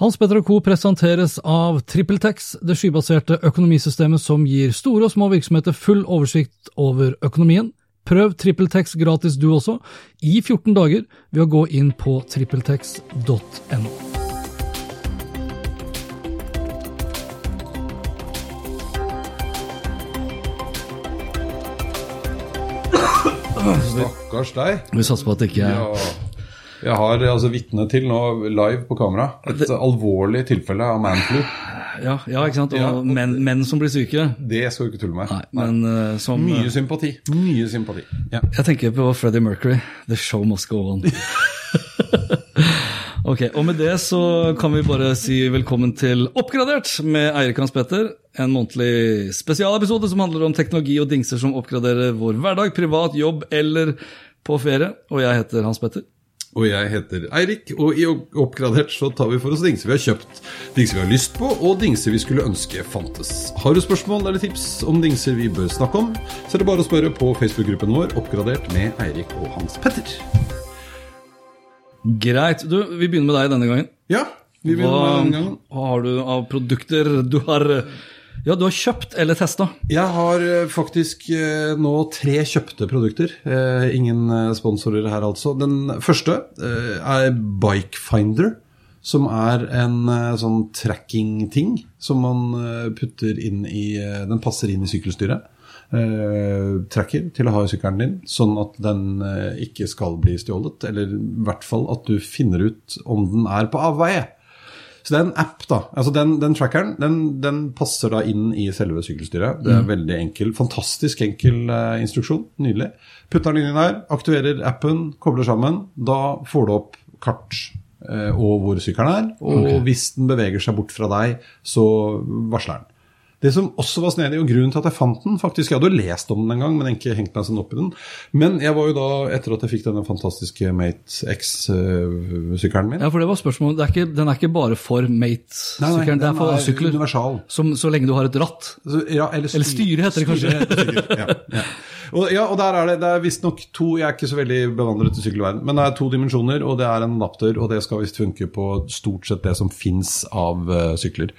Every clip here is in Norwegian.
Hans Petter og Co. presenteres av TrippelTex, det skybaserte økonomisystemet som gir store og små virksomheter full oversikt over økonomien. Prøv TrippelTex gratis du også, i 14 dager, ved å gå inn på trippeltex.no. Stakkars deg. Vi satser på at det ikke er Ja. Jeg har altså vitne til nå live på kamera et alvorlig tilfelle av manflu. Ja, ja ikke sant? Og Ja, menn, menn som blir syke. Det skal du ikke tulle med. Nei, men eh, som Mye eh, sympati. Mye sympati. Ja. Jeg tenker på Freddie Mercury. The show must go on. ok, og med det så kan vi bare si velkommen til Oppgradert med Eirik Hans Petter. En månedlig spesialepisode som handler om teknologi og dingser som oppgraderer vår hverdag, privat, jobb eller på ferie. Og jeg heter Hans Petter. Og jeg heter Eirik, og i Oppgradert så tar vi for oss dingser vi har kjøpt, dingser vi har lyst på, og dingser vi skulle ønske fantes. Har du spørsmål eller tips om dingser vi bør snakke om, så er det bare å spørre på Facebook-gruppen vår Oppgradert med Eirik og Hans Petter. Greit. Du, vi begynner med deg denne gangen. Ja, vi begynner Hva, med denne gangen. hva har du av produkter du har Ja, du har kjøpt eller testa? Jeg har eh, faktisk eh, nå tre kjøpte produkter. Eh, ingen sponsorer her, altså. Den første er Bikefinder, som er en sånn tracking-ting som man putter inn i Den passer inn i sykkelstyret. Tracker til å ha i sykkelen din, sånn at den ikke skal bli stjålet. Eller i hvert fall at du finner ut om den er på avveie. Så det er en app, da. Altså den, den trackeren den, den passer da inn i selve sykkelstyret. Det er veldig enkel. Fantastisk enkel uh, instruksjon. Nydelig. Putter den inn der, aktiverer appen, kobler sammen. Da får du opp kart eh, og hvor sykkelen er. Og hvis den beveger seg bort fra deg, så varsler den. Det som også var snedig, og grunnen til at jeg fant den faktisk, Jeg hadde jo lest om den en gang, men ikke hengt meg sånn opp i den. Men jeg var jo da, etter at jeg fikk denne fantastiske Mate X-sykkelen min Ja, for det var spørsmålet. Det er ikke, den er ikke bare for Mate-sykkelen, det er for sykler. universal. Som, så lenge du har et ratt. Ja, eller, Eller styre heter det kanskje. Styre ja, ja. Og, ja, og der er det, det er visstnok to Jeg er ikke så veldig bevandret i sykkelverden, men det er to dimensjoner, og det er en adapter, og det skal visst funke på stort sett det som fins av uh, sykler.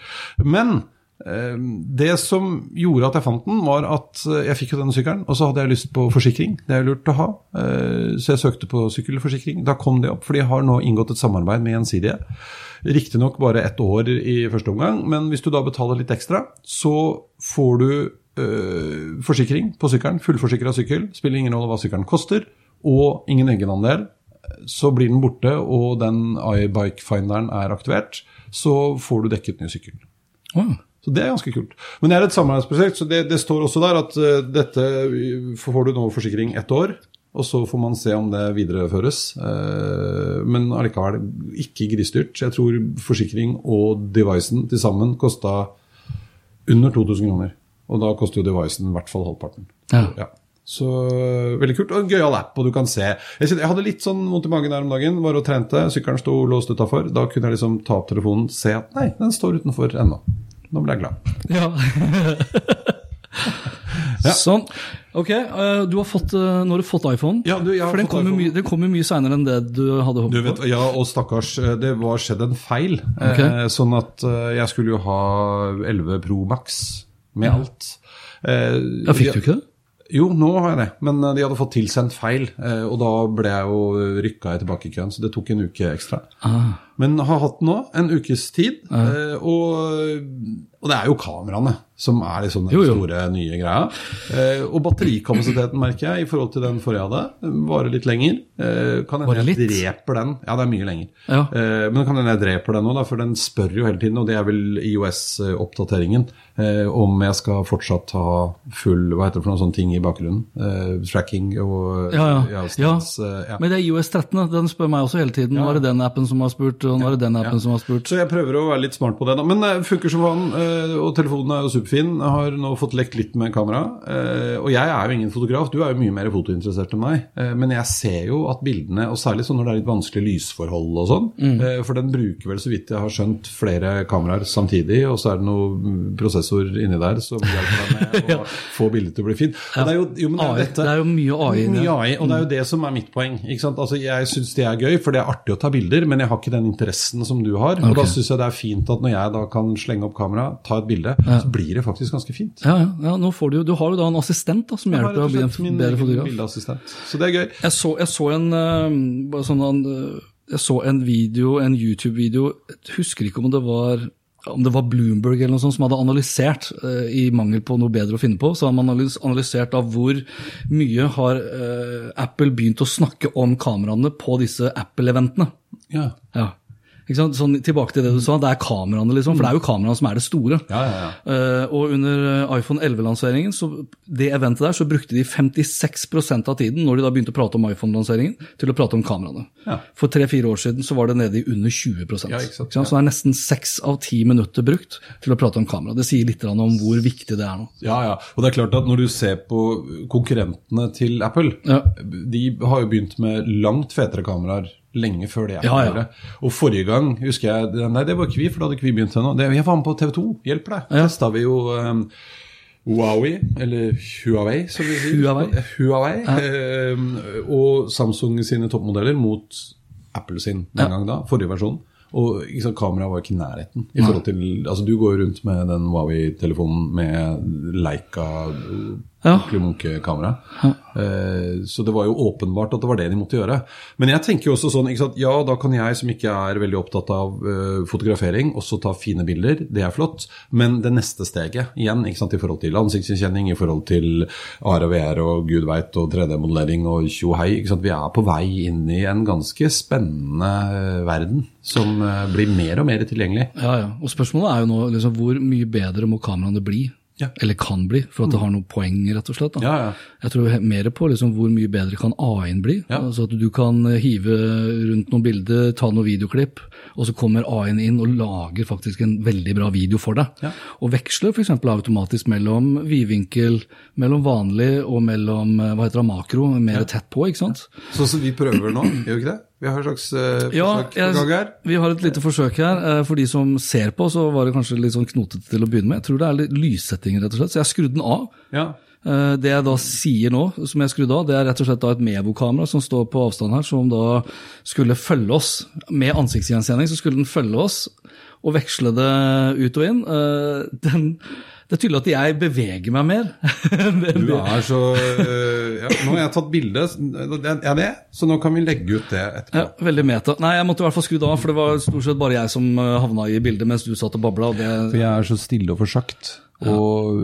Men eh, det som gjorde at jeg fant den, var at eh, jeg fikk jo denne sykkelen, og så hadde jeg lyst på forsikring. Det er lurt å ha. Eh, så jeg søkte på sykkelforsikring. Da kom det opp, for de har nå inngått et samarbeid med Gjensidige. Riktignok bare ett år i første omgang, men hvis du da betaler litt ekstra, så får du øh, forsikring på sykkelen. Fullforsikra sykkel. Spiller ingen rolle hva sykkelen koster. Og ingen egenandel. Så blir den borte, og den iBike-finderen er aktivert. Så får du dekket ny sykkel. Wow. Så det er ganske kult. Men det er et samarbeidsprosjekt, så det, det står også der at uh, dette får du nå forsikring ett år. Og så får man se om det videreføres. Uh, men allikevel ikke grisedyrt. Jeg tror forsikring og devicen til sammen kosta under 2000 kroner. Og da koster jo devicen i hvert fall halvparten. Ja. Så uh, veldig kult. Og en gøyal app, og du kan se. Jeg, jeg hadde litt sånn vondt i magen der om dagen, var og trente. Sykkelen sto låst utafor. Da kunne jeg liksom ta opp telefonen, se at nei, den står utenfor ennå. Nå ble jeg glad. Ja. Sånn. Ok, eh, du har fått, eh, nå har du fått iPhone. Ja, du, For den kom, mye, den kom jo mye seinere enn det du hadde Du håpet vet, på. ja, og stakkars, eh, det var skjedd en feil. Okay. Eh, sånn at jeg skulle jo ha 11 Pro Max med alt. Eh, Ja, fikk du ikke det? Jo, nå har jeg det, men de hadde fått tilsendt feil. Og da ble jeg jo rykka tilbake i køen, så det tok en uke ekstra. Ah. Men har hatt nå en ukes tid. eh, Og, og det er jo kameraene som er liksom den Jo, jo. store, nye greia. Eh, Og batterikapasiteten, merker jeg, i forhold til den forrige jeg hadde, varer litt lenger. Eh, Kan hende jeg dreper den. Ja, det er mye lenger. Ja. Eh, Men kan hende jeg dreper den nå, for den spør jo hele tiden, og det er vel IOS-oppdateringen, eh, om jeg skal fortsatt ha full Hva heter det for noen sånne ting i bakgrunnen? Tracking og Ja, ja. ja, ja. stans, ja. Men det er IOS 13, den spør meg også hele tiden. Var det den appen som har spurt, nå er det den appen som har spurt. Så jeg prøver å være litt smart på det, da. Men det funker som faen, eh, og telefonen er jo superfin. Jeg har nå fått lekt litt med kamera. eh, Og jeg er jo ingen fotograf, du er jo mye mer fotointeressert enn meg. eh, Men jeg ser jo at bildene, og særlig sånn når det er litt vanskelig lysforhold og sånn, Mm. eh, for den bruker vel, så vidt jeg har skjønt, flere kameraer samtidig, og så er det noe mm, prosessor inni der som hjelper deg med å få bildet til å bli fint. Det er jo, jo, men det er dette- det er jo mye AI mye. AI, og det er jo det som er mitt poeng. Ikke sant? Altså, jeg syns det er gøy, for det er artig å ta bilder, men jeg har ikke den interessen som du har. Og da syns jeg det er fint at når jeg da kan slenge opp kamera, ta et bilde, så blir det faktisk ganske fint. Ja, ja, ja, får du, du har jo da en assistent da, som hjelper deg å bli en min bedre fotograf. Så det er gøy. Jeg så, jeg så en uh, sånn en, eh, Jeg så en video, en YouTube-video, jeg husker ikke om det var om det var Bloomberg eller noe sånt som hadde analysert, eh, i mangel på noe bedre å finne på, så har man analysert av hvor mye har Apple begynt å snakke om kameraene på disse Apple-eventene. Ja. Ja. Sånn, tilbake til det du sa, det er kameraene, liksom, for det er jo kameraene som er det store. Ja, ja, ja. Uh, og under eh, iPhone 11-lanseringen, det eventet der, så brukte de 56% av tiden, når de da begynte å prate om iPhone-lanseringen, til å prate om kameraene. For tre-fire år siden så var det nede i under 20 Ja, ikke sant, Så det er nesten seks av ti minutter brukt til å prate om kamera. Det sier litt om hvor viktig det er nå. Ja, ja. Og det er klart at når du ser på konkurrentene til Apple, de har jo begynt med langt fetere kameraer lenge før det Ja, ja. Og forrige gang, husker jeg Nei, det var ikke vi, for da hadde ikke vi begynt ennå. Jeg var med på TV 2, hjelp deg. Ja. Testa vi jo um, Huawei, eller Huawei, som vi sier. Huawei. Huawei um, og Samsung sine toppmodeller mot Apple sin den Ja. gang da, forrige versjon. Og liksom, kameraet var ikke i nærheten. i til, altså Du går rundt med den Huawei-telefonen med Leica Ja. Klimunke-kamera. Eh, så det var jo åpenbart at det var det de måtte gjøre. Men jeg tenker jo også sånn, sant, ja, da kan jeg som ikke er veldig opptatt av eh, fotografering, også ta fine bilder. Det er flott. Men det neste steget, igjen, sant, i forhold til ansiktsgjenkjenning, i forhold til AR og VR og gud veit, og 3D-modellering og tjohei, vi er på vei inn i en ganske spennende eh, verden som blir mer og mer tilgjengelig. Ja, ja. Og spørsmålet er jo nå liksom, hvor mye bedre må kameraene bli? Ja. Eller kan bli, for at det har noen poeng, rett og slett. Ja, ja. Jeg tror mer på liksom, hvor mye bedre kan AI-en bli. Altså at du kan hive rundt noen bilder, ta noen videoklipp, og så kommer AI-en inn og lager faktisk en veldig bra video for deg. Og veksler f.eks. automatisk mellom vidvinkel, mellom vanlig og mellom eh, hva heter det, makro, mer tett på, ikke sant? Sånn som vi prøver nå, gjør vi ikke det? Vi har et slags eh, Ja, forsøk på gang her. vi har et lite forsøk her. Eh, For de som ser på, så var det kanskje litt sånn knotete til å begynne med. Jeg tror det er litt lyssetting, rett og slett. Så jeg skrudde den av. Ja. Eh, Det jeg da sier nå, som jeg skrudde av, det er rett og slett da et Mevo-kamera som står på avstand her, som da skulle følge oss. Med ansiktsgjenkjenning så skulle den følge oss og veksle det ut og inn. Den, det er tydelig at jeg beveger meg mer. Du er så øh, ja, Nå har jeg tatt bilde. Er det, så nå kan vi legge ut det etterpå. Ja, veldig meta. Nei, jeg måtte i hvert fall skru det av, for det var stort sett bare jeg som eh, havna i bildet mens du satt og babla. og det... For jeg er så stille og forsagt. Og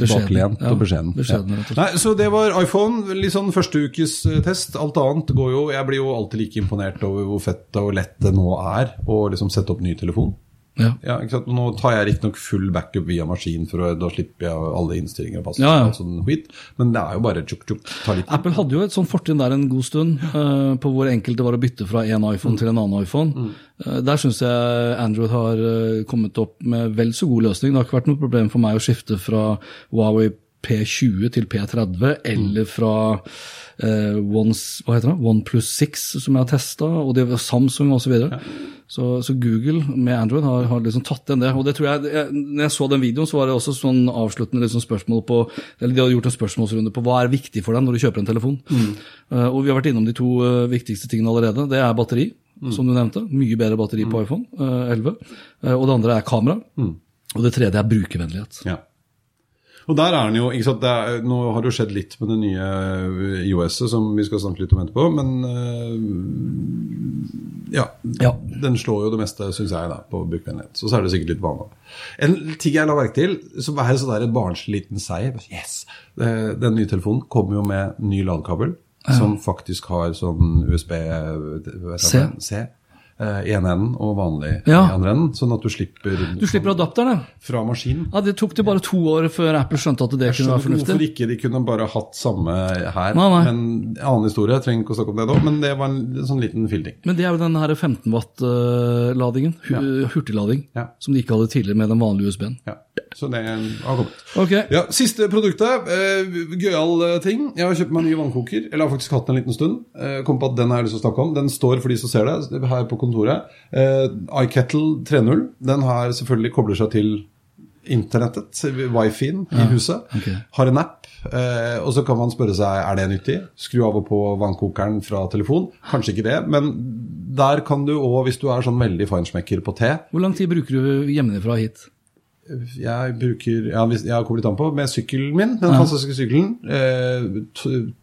baklent Ja, og beskjeden. beskjeden, ja. Nei, så det var iPhone. Litt sånn første ukes eh, test. Alt annet går jo Jeg blir jo alltid like imponert over hvor fett og lett det nå er å liksom sette opp ny telefon. Ja. Ja? Nå tar jeg riktignok full backup via maskin, for å, da slipper jeg alle innstillinger og pass. Ja, og Sånn skit. Men det er jo bare tjuk, tjuk, Apple hadde jo et sånt fortrinn der en god stund, uh, på hvor enkelt det var å bytte fra en iPhone til en annen iPhone. Eh, der syns jeg Android har uh, kommet opp med vel så god løsning. Det har ikke vært noe problem for meg å skifte fra Huawei P20 til P30, eller fra eh, Ones, hva heter det? OnePlus 6, som jeg har testa, og det var Samsung osv. Så, videre. så Så Google med Android har, har liksom tatt igjen det. og det tror jeg, jeg, når jeg så den videoen, så var det også sånn avsluttende liksom spørsmål på eller De hadde gjort en spørsmålsrunde på hva er viktig for deg når du kjøper en telefon. Eh, og Vi har vært innom de to uh, viktigste tingene allerede. Det er batteri, som du nevnte. Mye bedre batteri på iPhone uh, 11. Eh, og det andre er kamera. Og det tredje er brukervennlighet. Ja. Og der er den jo, ikke sant, er, Nå har det jo skjedd litt med det nye IOS-et, som vi skal snakke litt om etterpå. Men øh, ja, Ja. den slår jo det meste, syns jeg, da, på brukvennlighet. Så, så er det sikkert litt vane. En ting jeg la merke til, som er sånn der en barnslig liten seier Yes! Den nye telefonen kommer jo med ny ladekabel, som faktisk har sånn USB eh, i ene enden og vanlig Ja. i andre enden, sånn at du slipper, Du slipper adapteren, fra maskinen. ja. Det tok det bare to år før Apple skjønte at det kunne være fornuftig. hvorfor ikke de kunne bare hatt samme her. Nei, nei. Men annen historie, jeg trenger ikke å snakke om det da, men det var en sånn liten filding. Men det er jo den her 15 watt-ladingen, hurtiglading, Ja. som de ikke hadde tidligere med den vanlige USB-en. Ja, så det har kommet. Okay. Ja, Siste produktet. Eh, Gøyal eh, ting. Jeg har kjøpt meg en ny vannkoker. Eller har faktisk hatt den en liten stund. Eh, kom på at Den har jeg lyst til å snakke om. Den står for de som ser det, her på kontoret. IKettle 3.0. Den har selvfølgelig kobler seg til internettet, wifien i huset. ok. Har en app. Eh, og så kan man spørre seg er det nyttig. Skru av og på vannkokeren fra telefon. Kanskje ikke det, men der kan du òg, hvis du er sånn veldig feinschmecker på te Hvor lang tid bruker du hjemmefra hit? Jeg bruker ja, Jeg har koblet an på med sykkelen min, den fantastiske sykkelen, eh,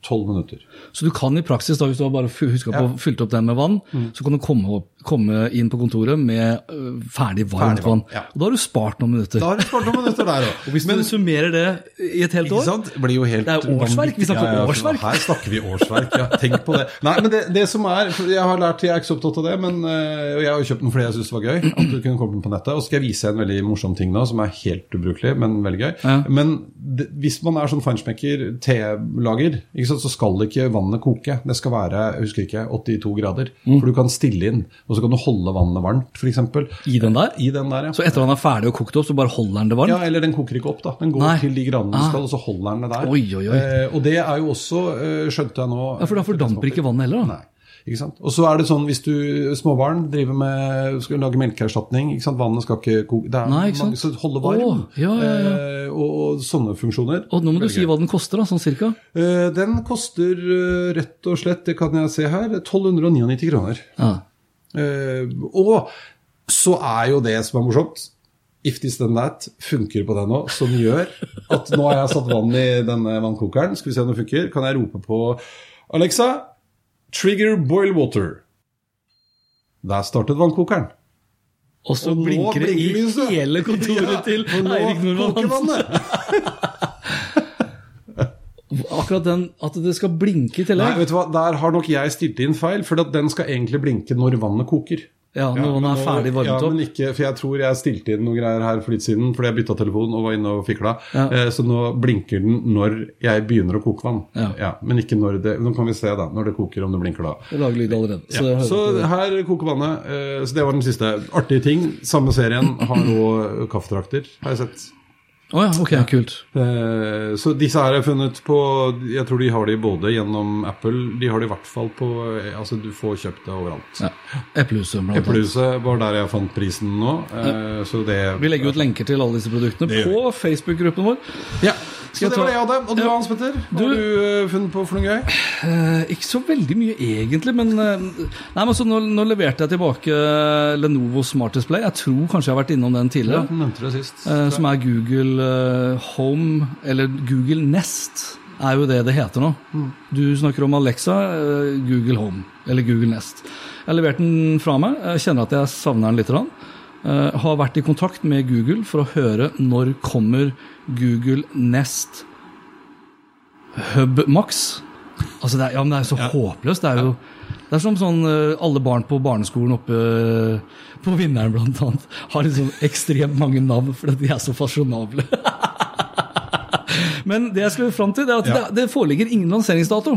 tolv minutter. Så du kan i praksis, da, hvis du har bare huska på å fylt opp den med vann, Mm. så kan du komme, opp, komme inn på kontoret med øh, ferdig varmt vann, ja. Og da har du spart noen minutter. Da har du spart noen minutter der også. Og hvis du summerer det i et helt år? Blir jo helt Det er årsverk, vi snakker Ja, ja, årsverk. Her snakker vi årsverk, ja. Tenk på det. Nei, men det, det som er, for Jeg har lært, jeg er ikke så opptatt av det, men øh, og jeg har kjøpt den fordi jeg syntes det var gøy. At du kunne komme på nettet. Og så skal jeg vise en veldig morsom ting nå, som er helt ubrukelig, men veldig gøy. Ja. Men det, hvis man er sånn feinschmecker te-lager, så skal ikke vannet koke. Det skal være jeg husker ikke, 82 grader. Mm. For du kan stille inn, og så kan du holde vannet varmt, f.eks. i den der. I den der, ja. Så etter at den er ferdig og kokt opp, så bare holder den det varmt? Ja, eller den koker ikke opp, da. Den går Nei. til de gradene den Ah. skal, og så holder den det der. Oi, oi, oi. Eh, og det er jo også, eh, skjønte jeg nå Ja, For da fordamper ikke vannet heller, da? Nei. Ikke sant? Og så er det sånn hvis du småbarn driver med skal lage melkeerstatning ikke sant? Vannet skal ikke koke Det er Nei, ikke mange som holder varm. Å, ja, ja, ja. Eh, og, og sånne funksjoner. Og nå må du si hva den koster, da, sånn cirka? Eh, den koster eh, rett og slett, det kan jeg se her, 1299 kroner. Ja. Eh, og så er jo det som er morsomt If this then that funker på den nå, som gjør at nå har jeg satt vann i denne vannkokeren. Skal vi se om det funker. Kan jeg rope på Alexa, trigger boil water. Der startet vannkokeren. Og så Og blinker det i hele kontoret Ja, til Eirik Nordmann Hansen. Akkurat den at det skal blinke i Nei, vet du hva, Der har nok jeg stilt inn feil, for at den skal egentlig blinke når vannet koker. Ja, når ja, er ferdig ferdig varmet ja. Men ikke, for jeg tror jeg stilte inn noen greier her for litt siden, fordi jeg bytta telefon og var inne og fikla. Ja. Eh, så nå blinker den når jeg begynner å koke vann. Ja. men ikke når det Nå kan vi se da, når det koker, om det blinker da. Det lager lyd allerede. Så, Ja, så her koker vannet. eh, Så det var den siste. Artige ting. Samme serien har nå kaffedrakter, har jeg sett. Å ja, ok, kult. Eh, Så disse her er funnet på Jeg tror de har de både gjennom Apple De har de i hvert fall på eh, Altså du får kjøpt det overalt. Ja. Eplehuset. Eplehuset var der jeg fant prisen nå. Ja. Så det Vi legger ut lenker til alle disse produktene på Facebook-gruppen vår. Ja. Så det var det jeg hadde. Og du, Ja. Hans Petter? Du- Har du eh, funnet på for noe gøy? Eh, ikke så veldig mye egentlig, men eh, Nei, men så nå, nå leverte jeg tilbake Lenovo Smart Display. Jeg tror kanskje jeg har vært innom den Ja, tidligere. du nevnte det sist. Eh, som er Google eh, Home, eller Google Nest, er jo det det heter nå. Du snakker om Alexa, eh, Google Home, eller Google Nest. Jeg har levert den fra meg. Jeg kjenner at jeg savner den litt. grann. Eh, har vært i kontakt med Google for å høre når kommer Google Nest Hub Max. Altså det er, ja, men det er så håpløst. Det er jo det er som sånn eh, alle barn på barneskolen oppe eh, på Vinneren blant annet har liksom ekstremt mange navn fordi de er så fasjonable. Men det jeg skulle fram til, er at Ja. det, det foreligger ingen lanseringsdato.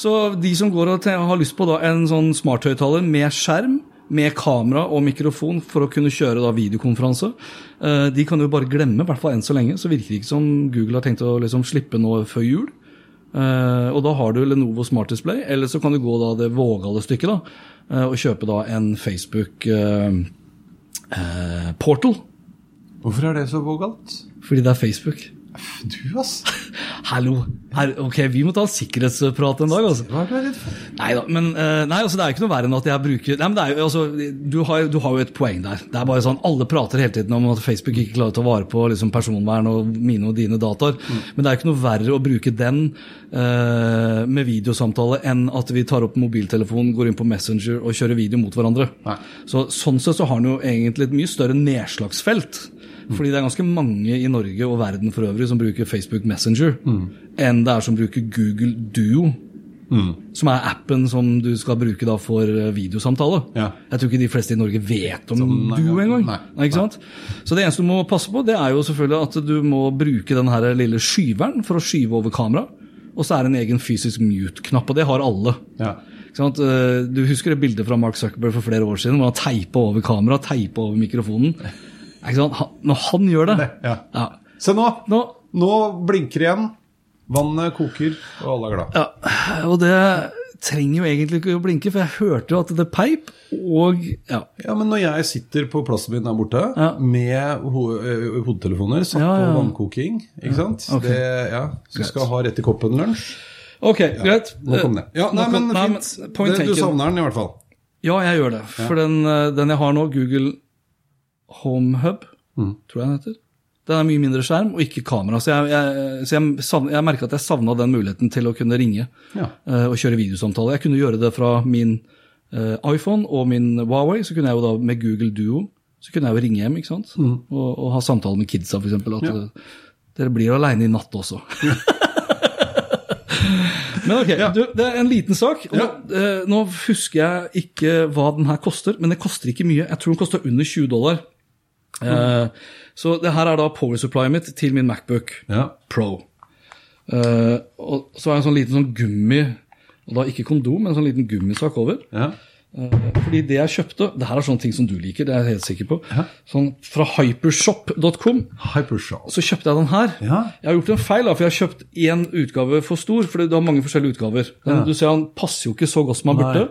Så de som går og har lyst på da en sånn smarthøyttaler med skjerm, med kamera og mikrofon for å kunne kjøre da videokonferanse, eh, de kan jo bare glemme, i hvert fall enn så lenge. Så virker det ikke som Google har tenkt å liksom slippe noe før jul. Eh, og da har du Lenovo Smart Display, eller så kan du gå da det vågale stykket da, eh, og kjøpe da en Facebook eh, eh, Portal, Hvorfor er det så vågalt? fordi det er Facebook. Du, ass. Hallo. Her, ok, vi må ta en sikkerhetsprat en dag, altså. Hva er du redd for? Nei da, men eh, nei, altså, det er jo ikke noe verre enn at jeg bruker nei, men det er jo, altså, du, har, du har jo et poeng der. Det er bare sånn, Alle prater hele tiden om at Facebook ikke klarer å ta vare på liksom, personvern og mine og dine dataer. Men det er jo ikke noe verre å bruke den uh, med videosamtale enn at vi tar opp mobiltelefonen, går inn på Messenger og kjører video mot hverandre. Nei. Så, sånn sett så har den jo egentlig et mye større nedslagsfelt. Fordi det er ganske mange i Norge og verden for øvrig som bruker Facebook Messenger, enn det er som bruker Google Duo. Som er appen som du skal bruke da for eh, videosamtale. Ja. Jeg tror ikke de fleste i Norge vet om nei, Duo engang. Så det eneste du må passe på, det er jo selvfølgelig at du må bruke den her lille skyveren for å skyve over kamera. Og så er det en egen fysisk mute-knapp, og det har alle. Ja. Eh, Du husker det bildet fra Mark Zuckerberg for flere år siden, hvor han teipa over kamera, teipa over mikrofonen. Ikke sant? Han, når han gjør det, Ja. ja. Se nå! Nå, Nå blinker det igjen. Vannet koker, og alle er glad. ja, og det trenger jo egentlig ikke å blinke, for jeg hørte jo at det peip, og ja. Ja, men når jeg sitter på plassen min der borte Ja. med ho eh, hodetelefoner satt Ja, på vannkoking, ikke sant? okay. Det, ja, så skal ha rett i koppen lunsj. Ok, greit. Nå kom det. Ja, nei, men fint. det, du savner den i hvert fall. Ja, jeg gjør det. For den, eh, den jeg har nå, Google Home Hub, Mm. tror jeg den heter, den er mye mindre skjerm og ikke kamera. Så jeg, jeg, så jeg, savn- jeg merka at jeg savna den muligheten til å kunne ringe Ja. uh, og kjøre videosamtale. Jeg kunne gjøre det fra min uh, iPhone og min Huawei, så kunne jeg jo da med Google Duo så kunne jeg jo ringe hjem ikke sant? Og, og ha samtale med kidsa, f.eks. At Mm. Ja. eh, dere blir aleine i natt også. Men ok, du, det er en liten sak. Nå, uh, nå husker jeg ikke hva den her koster, men det koster ikke mye. Jeg tror den koster under 20 dollar. Eh, så det her er da power supplyet mitt til min Macbook Ja. Pro. Eh, og så er det en sånn liten sånn gummi, og da ikke kondom, men en sånn liten gummisak over. Ja. Eh, fordi det jeg kjøpte, det her er sånne ting som du liker, det er jeg helt sikker på. Ja. Sånn fra hypershop.com Hypershop. så kjøpte jeg den her. Ja. Jeg har gjort en feil, da, for jeg har kjøpt én utgave for stor. For du har mange forskjellige utgaver. Den, Ja. Du ser Han passer jo ikke så godt som han burde.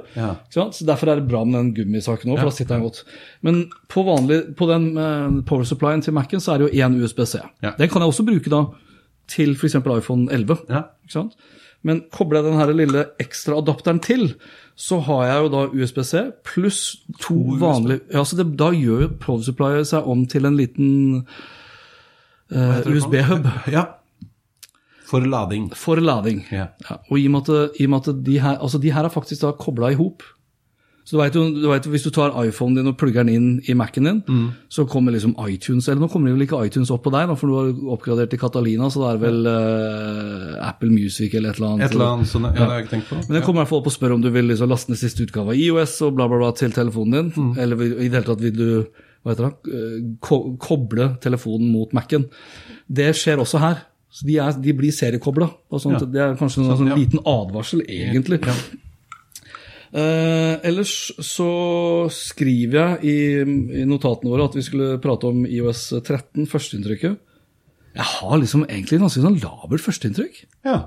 Så Derfor er det bra med den gummisaken òg, for da sitter den godt. Men på, vanlig, på den eh, power supplyen til Mac-en så er det jo én USBC. Den kan jeg også bruke da til f.eks. iPhone 11. Ja. Ikke sant? Men kobler jeg den her lille ekstra adapteren til, så har jeg jo da USBC pluss to vanlige ja, så det, Da gjør jo Power Supply seg om til en liten eh, USB-hub Ja. For lading. for lading. Ja. Ja, og i og med at, i og med at de, her, altså de her er faktisk da kobla i hop. Så du vet du vet, Hvis du tar iPhonen din og plugger den inn i Mac-en din, Mm. så kommer liksom iTunes Eller nå kommer vel ikke iTunes opp på deg, for du har oppgradert til Catalina, så det er vel uh, Apple Music eller et eller annet. Et eller annet sånn, Ja, det har jeg ikke tenkt på. Men den kommer i hvert fall opp og spør om du vil liksom laste ned siste utgave av IOS og bla, bla, bla til telefonen din. Mm. Eller i det hele tatt vil du hva heter det, eh, ko koble telefonen mot Mac-en. Det skjer også her. Så de, er, de blir seriekobla. Sånn Ja. det er kanskje en Sånn, sånn ja. liten advarsel, egentlig. Eh, ellers så skriver jeg i, i notatene våre at vi skulle prate om IOS 13, førsteinntrykket. Jeg har liksom egentlig ganske sånn labert førsteinntrykk. Ja.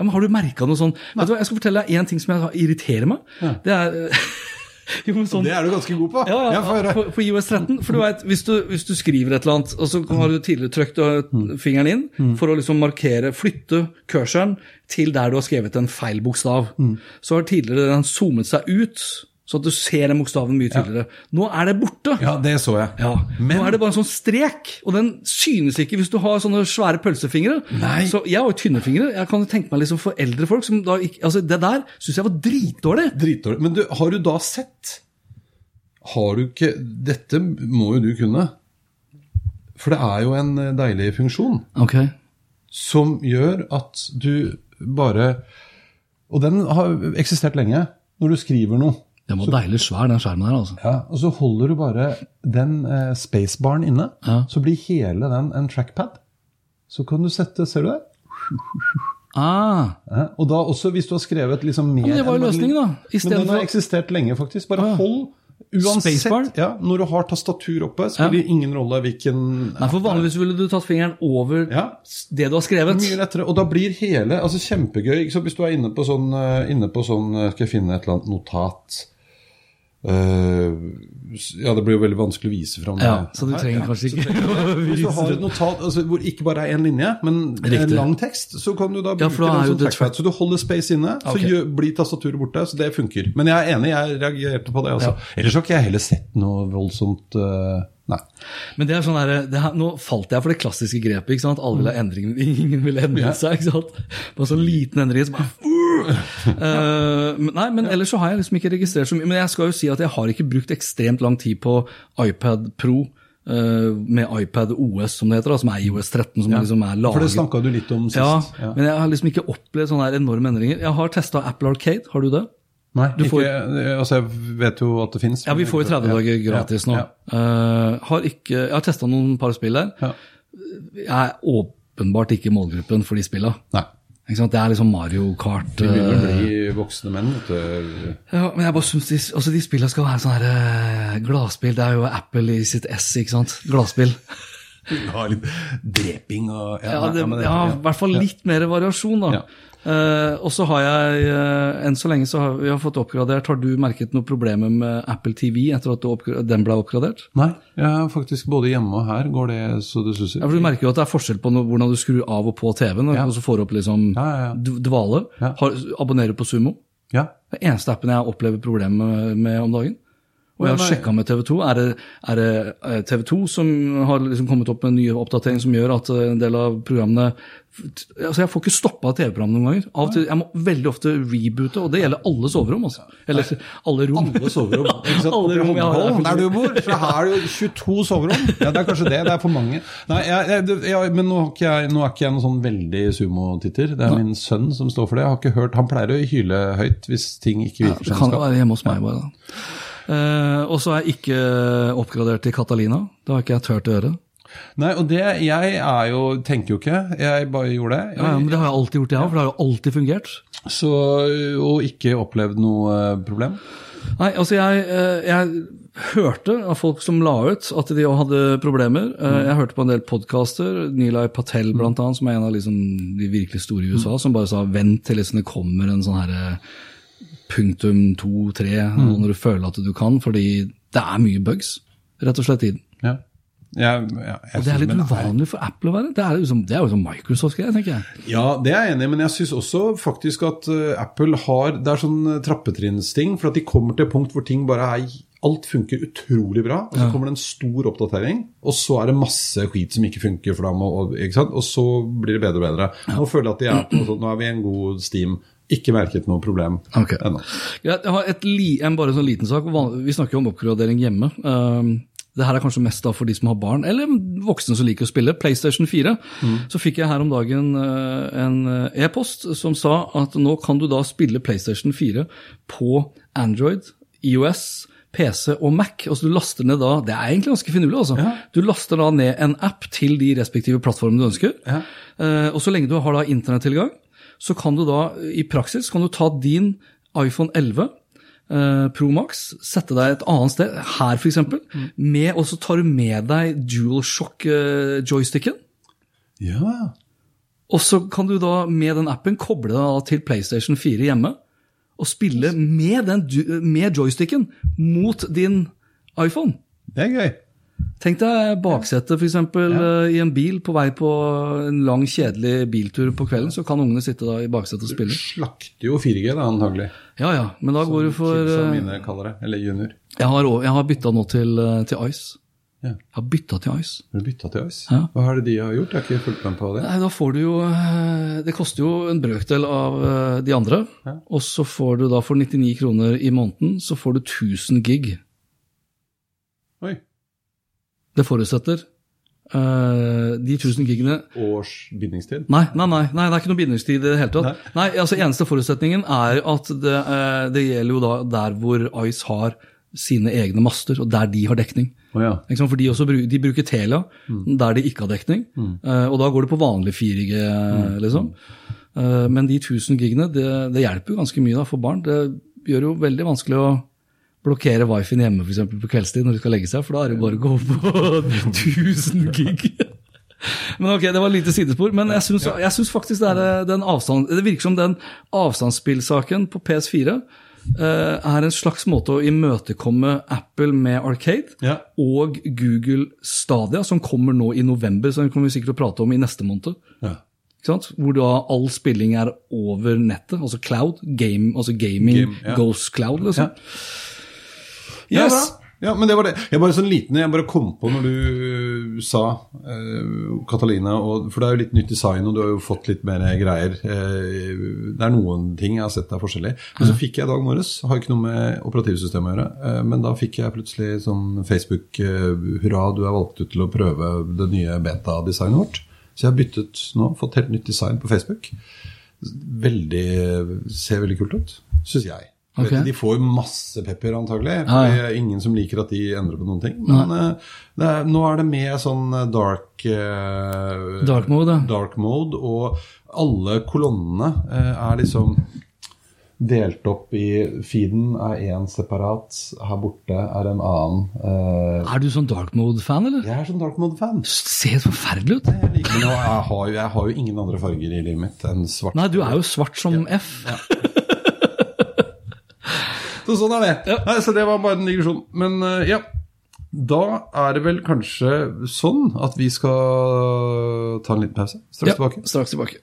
Ja, men Har du merka noe sånn Vet du hva, Jeg skal fortelle deg én ting som irriterer meg. Ja. Det er jo, men sånn, Det er du ganske god på. ja, ja, ja på, på IOS 13. For du vet, hvis du, hvis du skriver et eller annet, og så har du tidligere trykt uh, fingeren inn for å liksom markere, flytte cursoren til der du har skrevet en feil bokstav, så har tidligere den zoomet seg ut, så at du ser den bokstaven mye tydeligere. Nå er det borte. Ja, det så jeg. Ja, Men- Nå er det bare en sånn strek, og den synes ikke hvis du har sånne svære pølsefingre. Nei. Så Jeg har jo tynne fingre. Jeg kan tenke meg liksom for eldre folk som da ikke Altså, det der syns jeg var dritdårlig. Dritdårlig. Men du, har du da sett Har du ikke Dette må jo du kunne. For det er jo en eh, deilig funksjon Ok. som gjør at du bare Og den har eksistert lenge. Når du skriver noe. Den var deilig svær, den skjermen der, altså. Ja, og så holder du bare den eh, spacebaren inne, Ja. så blir hele den en trackpad. Så kan du sette Ser du det? Ah, Ja, og da også hvis du har skrevet liksom mer men det var jo løsningen, da. Men den har eksistert lenge, faktisk. Bare Ja. hold Uansett, ja, når du har tastatur oppe, spiller det ingen rolle hvilken Nei, for vanligvis ville du tatt fingeren over Ja. det du har skrevet. Mye lettere. Og da blir hele altså Kjempegøy. Hvis du er inne på sånn, eh, inne på sånn eh, Skal jeg finne et eller annet notat ja, det blir jo veldig vanskelig å vise fram. Ja, det så du trenger kanskje Så ikke du- Hvis du har et notat altså, hvor ikke bare er én linje, men Riktig. en lang tekst, så kan du da bruke ja, da den som det trackpad. Så du holder space inne, så okay. gjør, blir tastaturet borte. Så det funker. Men jeg er enig, jeg reagerte på det også. Ellers har ikke jeg heller sett noe voldsomt eh, Nei. Men det er sånn det her, Nå falt jeg for det klassiske grepet. ikke sant? Alle vil ha endring, ingen vil endre seg. ikke sant? Bare sånn liten endring som bare uh, men Nei, men ellers så har jeg liksom ikke registrert så mye. Men jeg skal jo si at jeg har ikke brukt ekstremt lang tid på iPad Pro. eh, med iPad OS, som det heter, da, som er IOS 13, som liksom er laget For det snakka du litt om sist. Ja, men jeg har liksom ikke opplevd sånne enorme endringer. Jeg har testa Apple Arcade, har du det? Nei, ikke, får- altså jeg vet jo at det fins. Ja, vi får jo 30 dager gratis nå. Ja, Eh, har ikke, jeg har testa noen par spill der. ja. Jeg er åpenbart ikke målgruppen for de spilla. Det er liksom Mario Kart Vi begynner å eh, bli voksne menn. vet du. ja, Men jeg bare synes de, altså de spillene skal være sånn her eh, gladspill. Det er jo Apple i sitt S, ikke sant? Gladspill. har litt dreping og Ja, det- ja, i hvert fall litt mer variasjon, da. Eh, og så har jeg, uh, enn så lenge så har vi har fått oppgradert. Har du merket noen problemer med Apple TV etter at den ble oppgradert? Nei, jeg faktisk både hjemme og her går det så det suser. Ja, for Du merker jo at det er forskjell på no, hvordan du skrur av og på TV-en, Ja. og så får du opp liksom Ja, ja, ja. dvale. Har, abonnerer på Sumo? Ja. Det er eneste appen jeg opplever problemer med om dagen. Og jeg har Ja, sjekka med TV 2. Er det, er det eh, TV 2 som har liksom kommet opp med en ny oppdatering som gjør at eh, en del av programmene Altså, Jeg får ikke stoppa TV-programmet noen ganger. Til, Jeg må veldig ofte reboote, og det gjelder alle soverom. altså. Eller alle rom. Alle soverom. Alle rom Apple der du bor, for her er det jo 22 soverom. Ja, Det er kanskje det. Det er for mange. Nei, jeg, jeg, Men nå, jeg, nå er ikke jeg noen sånn veldig sumotitter. Det er min sønn som står for det. Jeg har ikke hørt, Han pleier å hyle høyt hvis ting ikke virker Det som kan det være hjemme hos meg, bare. da. Eh, og så er jeg ikke oppgradert til Catalina. Det har ikke jeg turt å gjøre. Nei, og det, jeg er jo, tenker jo ikke. Jeg bare gjorde det. Jeg, ja, men Det har jeg alltid gjort, jeg òg, for det har jo alltid fungert. Så, og ikke opplevd noe eh, problem. Nei, altså jeg, eh, jeg hørte av folk som la ut at de òg hadde problemer. Eh, Jeg hørte på en del podkaster, Nilay Patel blant annet, som er en av liksom de virkelig store i USA, som bare sa vent til liksom det kommer en sånn herre punktum to, tre, når du føler at du kan, fordi det er mye bugs, rett og slett, i den. Ja. Ja, ja, Og det er litt uvanlig for Apple å være. Det er jo som, det er jo som Microsoft-greier, tenker jeg. Ja, det er jeg enig i, men jeg syns også faktisk at eh, Apple har Det er sånn eh, trappetrinnsting, for at de kommer til et punkt hvor ting bare er Alt funker utrolig bra, og så kommer det en stor oppdatering, og så er det masse skit som ikke funker, for dem, og, og, og så blir det bedre og bedre. Nå føler jeg at de er på nå er vi i en god steam. Ikke merket noe problem okay. ennå. Jeg har et en bare sånn liten sak. Vi snakker jo om oppgradering hjemme. Um, det her er kanskje mest for de som har barn, eller voksne som liker å spille. PlayStation 4. Så fikk jeg her om dagen uh, en uh, e-post som sa at nå kan du da spille PlayStation 4 på Android, IOS, PC og Mac. Altså du laster ned da, Det er egentlig ganske finurlig. altså. Ja. Du laster da ned en app til de respektive plattformene du ønsker. Ja. Eh, og så lenge du har da internettilgang, så kan du da i praksis kan du ta din iPhone 11 eh, Pro Max, sette deg et annet sted, her f.eks., med, og så tar du med deg DualShock-joysticken. Ja. og så kan du da med den appen koble deg til PlayStation 4 hjemme og spille med, den, med joysticken mot din iPhone. Det er gøy. Tenk deg baksetet for eksempel, eh, i en bil på vei på en lang, kjedelig biltur på kvelden, så kan ungene sitte da i baksetet og spille. Du Slakter jo 4G, da, antagelig. Ja, ja, men da går du for Som eh, mine kaller det. Eller junior. Jeg har, jeg har bytta nå til, eh, til Ice. Ja. Jeg har bytta til Ice. Har du bytta til Ice? Ja. Hva er det de har gjort? Jeg har ikke fulgt med på det. Nei, da får du jo Det koster jo en brøkdel av de andre. Ja. Og så får du da for 99 kroner i måneden, så får du 1000 gig. Oi. Det forutsetter Uh, de 1000 gigene Års bindingstid? Nei, nei, nei, nei, det er ikke noe bindingstid i det hele tatt. Nei, altså Eneste forutsetningen er at det, uh, det gjelder jo da der hvor Ice har sine egne master, og der de har dekning. Oh, ja. For de, også, de bruker Telia der de ikke har dekning, eh, og da går det på vanlig 4G, liksom. Eh, men de 1000 gigene, det, det hjelper jo ganske mye da for barn. Det gjør jo veldig vanskelig å blokkere wifien hjemme for eksempel, på kveldstid når de skal legge seg, for da er det bare å gå på 1000 gig. Men ok, Det var lite sidespor, men jeg syns, faktisk det, er, eh, den avstand, det virker som den avstandsspillsaken på PS4 Uh, er en slags måte å imøtekomme Apple med Arcade Ja. og Google Stadia, som kommer nå i november, så den kommer vi sikkert til å prate om i neste måned. Ja. Hvor da all spilling er over nettet, altså cloud, game, altså gaming Game, ja. goes cloud, liksom. Ja, Yes! Ja, men det var det. Jeg bare sånn liten, jeg bare kom på når du sa eh, Catalina, og, for det er jo litt nytt design, og du har jo fått litt mer greier. Eh, det er noen ting jeg har sett er forskjellig. Men så fikk jeg i dag morges, har ikke noe med operativsystemet å gjøre, eh, men da fikk jeg plutselig sånn Facebook eh, Hurra, du er valgt ut til å prøve det nye beta-designet vårt. Så jeg har byttet nå, fått helt nytt design på Facebook. Veldig, ser veldig kult ut, syns jeg. Vet De får masse pepper, antagelig. Ja, ja. det er ingen som liker at de endrer på noen ting. Men det er, nå er det med sånn eh, dark eh, Dark mode, ja. dark mode, og alle kolonnene eh, er liksom delt opp i Feeden er én separat, her borte er en annen. eh, Er du sånn dark mode-fan, eller? jeg er sånn dark mode-fan. Ser forferdelig ut. Jeg jeg har, jo, jeg har jo ingen andre farger i livet mitt enn svart. Nei, du er jo svart som F. Så sånn er det. Ja. Nei, så det var bare en digresjon. Men uh, ja, da er det vel kanskje sånn at vi skal ta en liten pause. Straks tilbake. straks tilbake.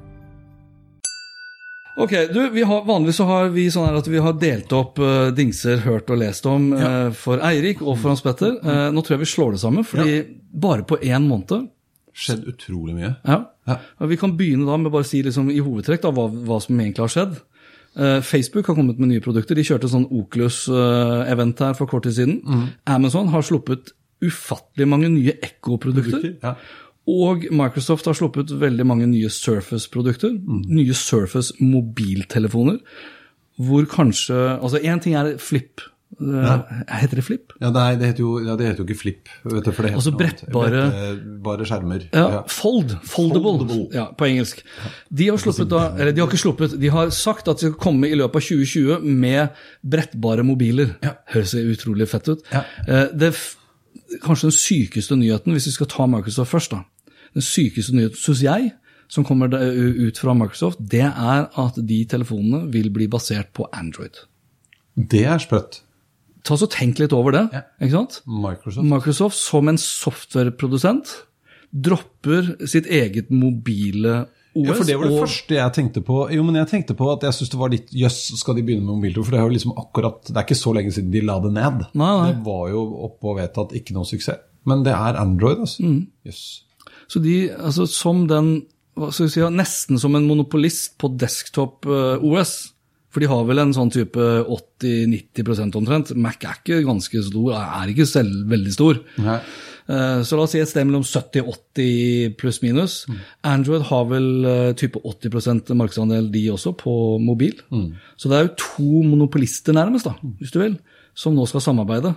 Ok, du, vi har, Vanligvis så har vi sånn her at vi har delt opp uh, dingser hørt og lest om eh, for Eirik og for Hans Petter. Uh, nå tror jeg vi slår det sammen, fordi bare på én måned Skjedd utrolig mye. ja. Ja. Vi kan begynne da med bare å si liksom, i hovedtrekk da, hva, hva som egentlig har skjedd. Facebook har kommet med nye produkter. De kjørte sånn Oculus-event her for kort tid siden. Amazon har sluppet ufattelig mange nye Echo-produkter. Ja. Og Microsoft har sluppet veldig mange nye Surface-produkter. Nye Surface-mobiltelefoner. Hvor kanskje Altså, én ting er flip. Ja. Heter det flip? Ja, er, det, heter jo, ja, det heter jo ikke flip. Vet du, for det Altså brettbare- Brettbare skjermer. Ja, Fold. Foldable. Foldable. Ja, på engelsk. De har sluppet da, eller de har ikke sluppet, de har sagt at de skal komme i løpet av 2020 med brettbare mobiler. Ja. Høres utrolig fett ut. Ja. Eh, Det, kanskje den sykeste nyheten, hvis vi skal ta Microsoft først, da. Den sykeste nyheten, syns jeg, som kommer ut fra Microsoft, det er at de telefonene vil bli basert på Android. Det er sprøtt. Ta så Tenk litt over det. Ja. ikke sant? Microsoft. Microsoft som en softwareprodusent dropper sitt eget mobile OS. Ja, for Det var det og, første jeg tenkte på. Jo, men jeg tenkte på at jeg syns det var litt jøss, skal de begynne med mobiltelefon? For det er jo liksom akkurat, det er ikke så lenge siden de la det ned. Nei, nei. Det var jo oppe og vedtatt ikke noe suksess. Men det er Android, altså. Mm. Yes. Så de, altså som den hva skal vi si, Nesten som en monopolist på desktop eh, OS. For de har vel en sånn type 80-90% omtrent. Mac er ikke ganske stor, er ikke selv veldig stor. Nei. Eh, Så la oss si et sted mellom 70-80 pluss minus. Android har vel eh, type 80% markedsandel de også, på mobil. Så det er jo to monopolister nærmest, da, hvis du vil, som nå skal samarbeide.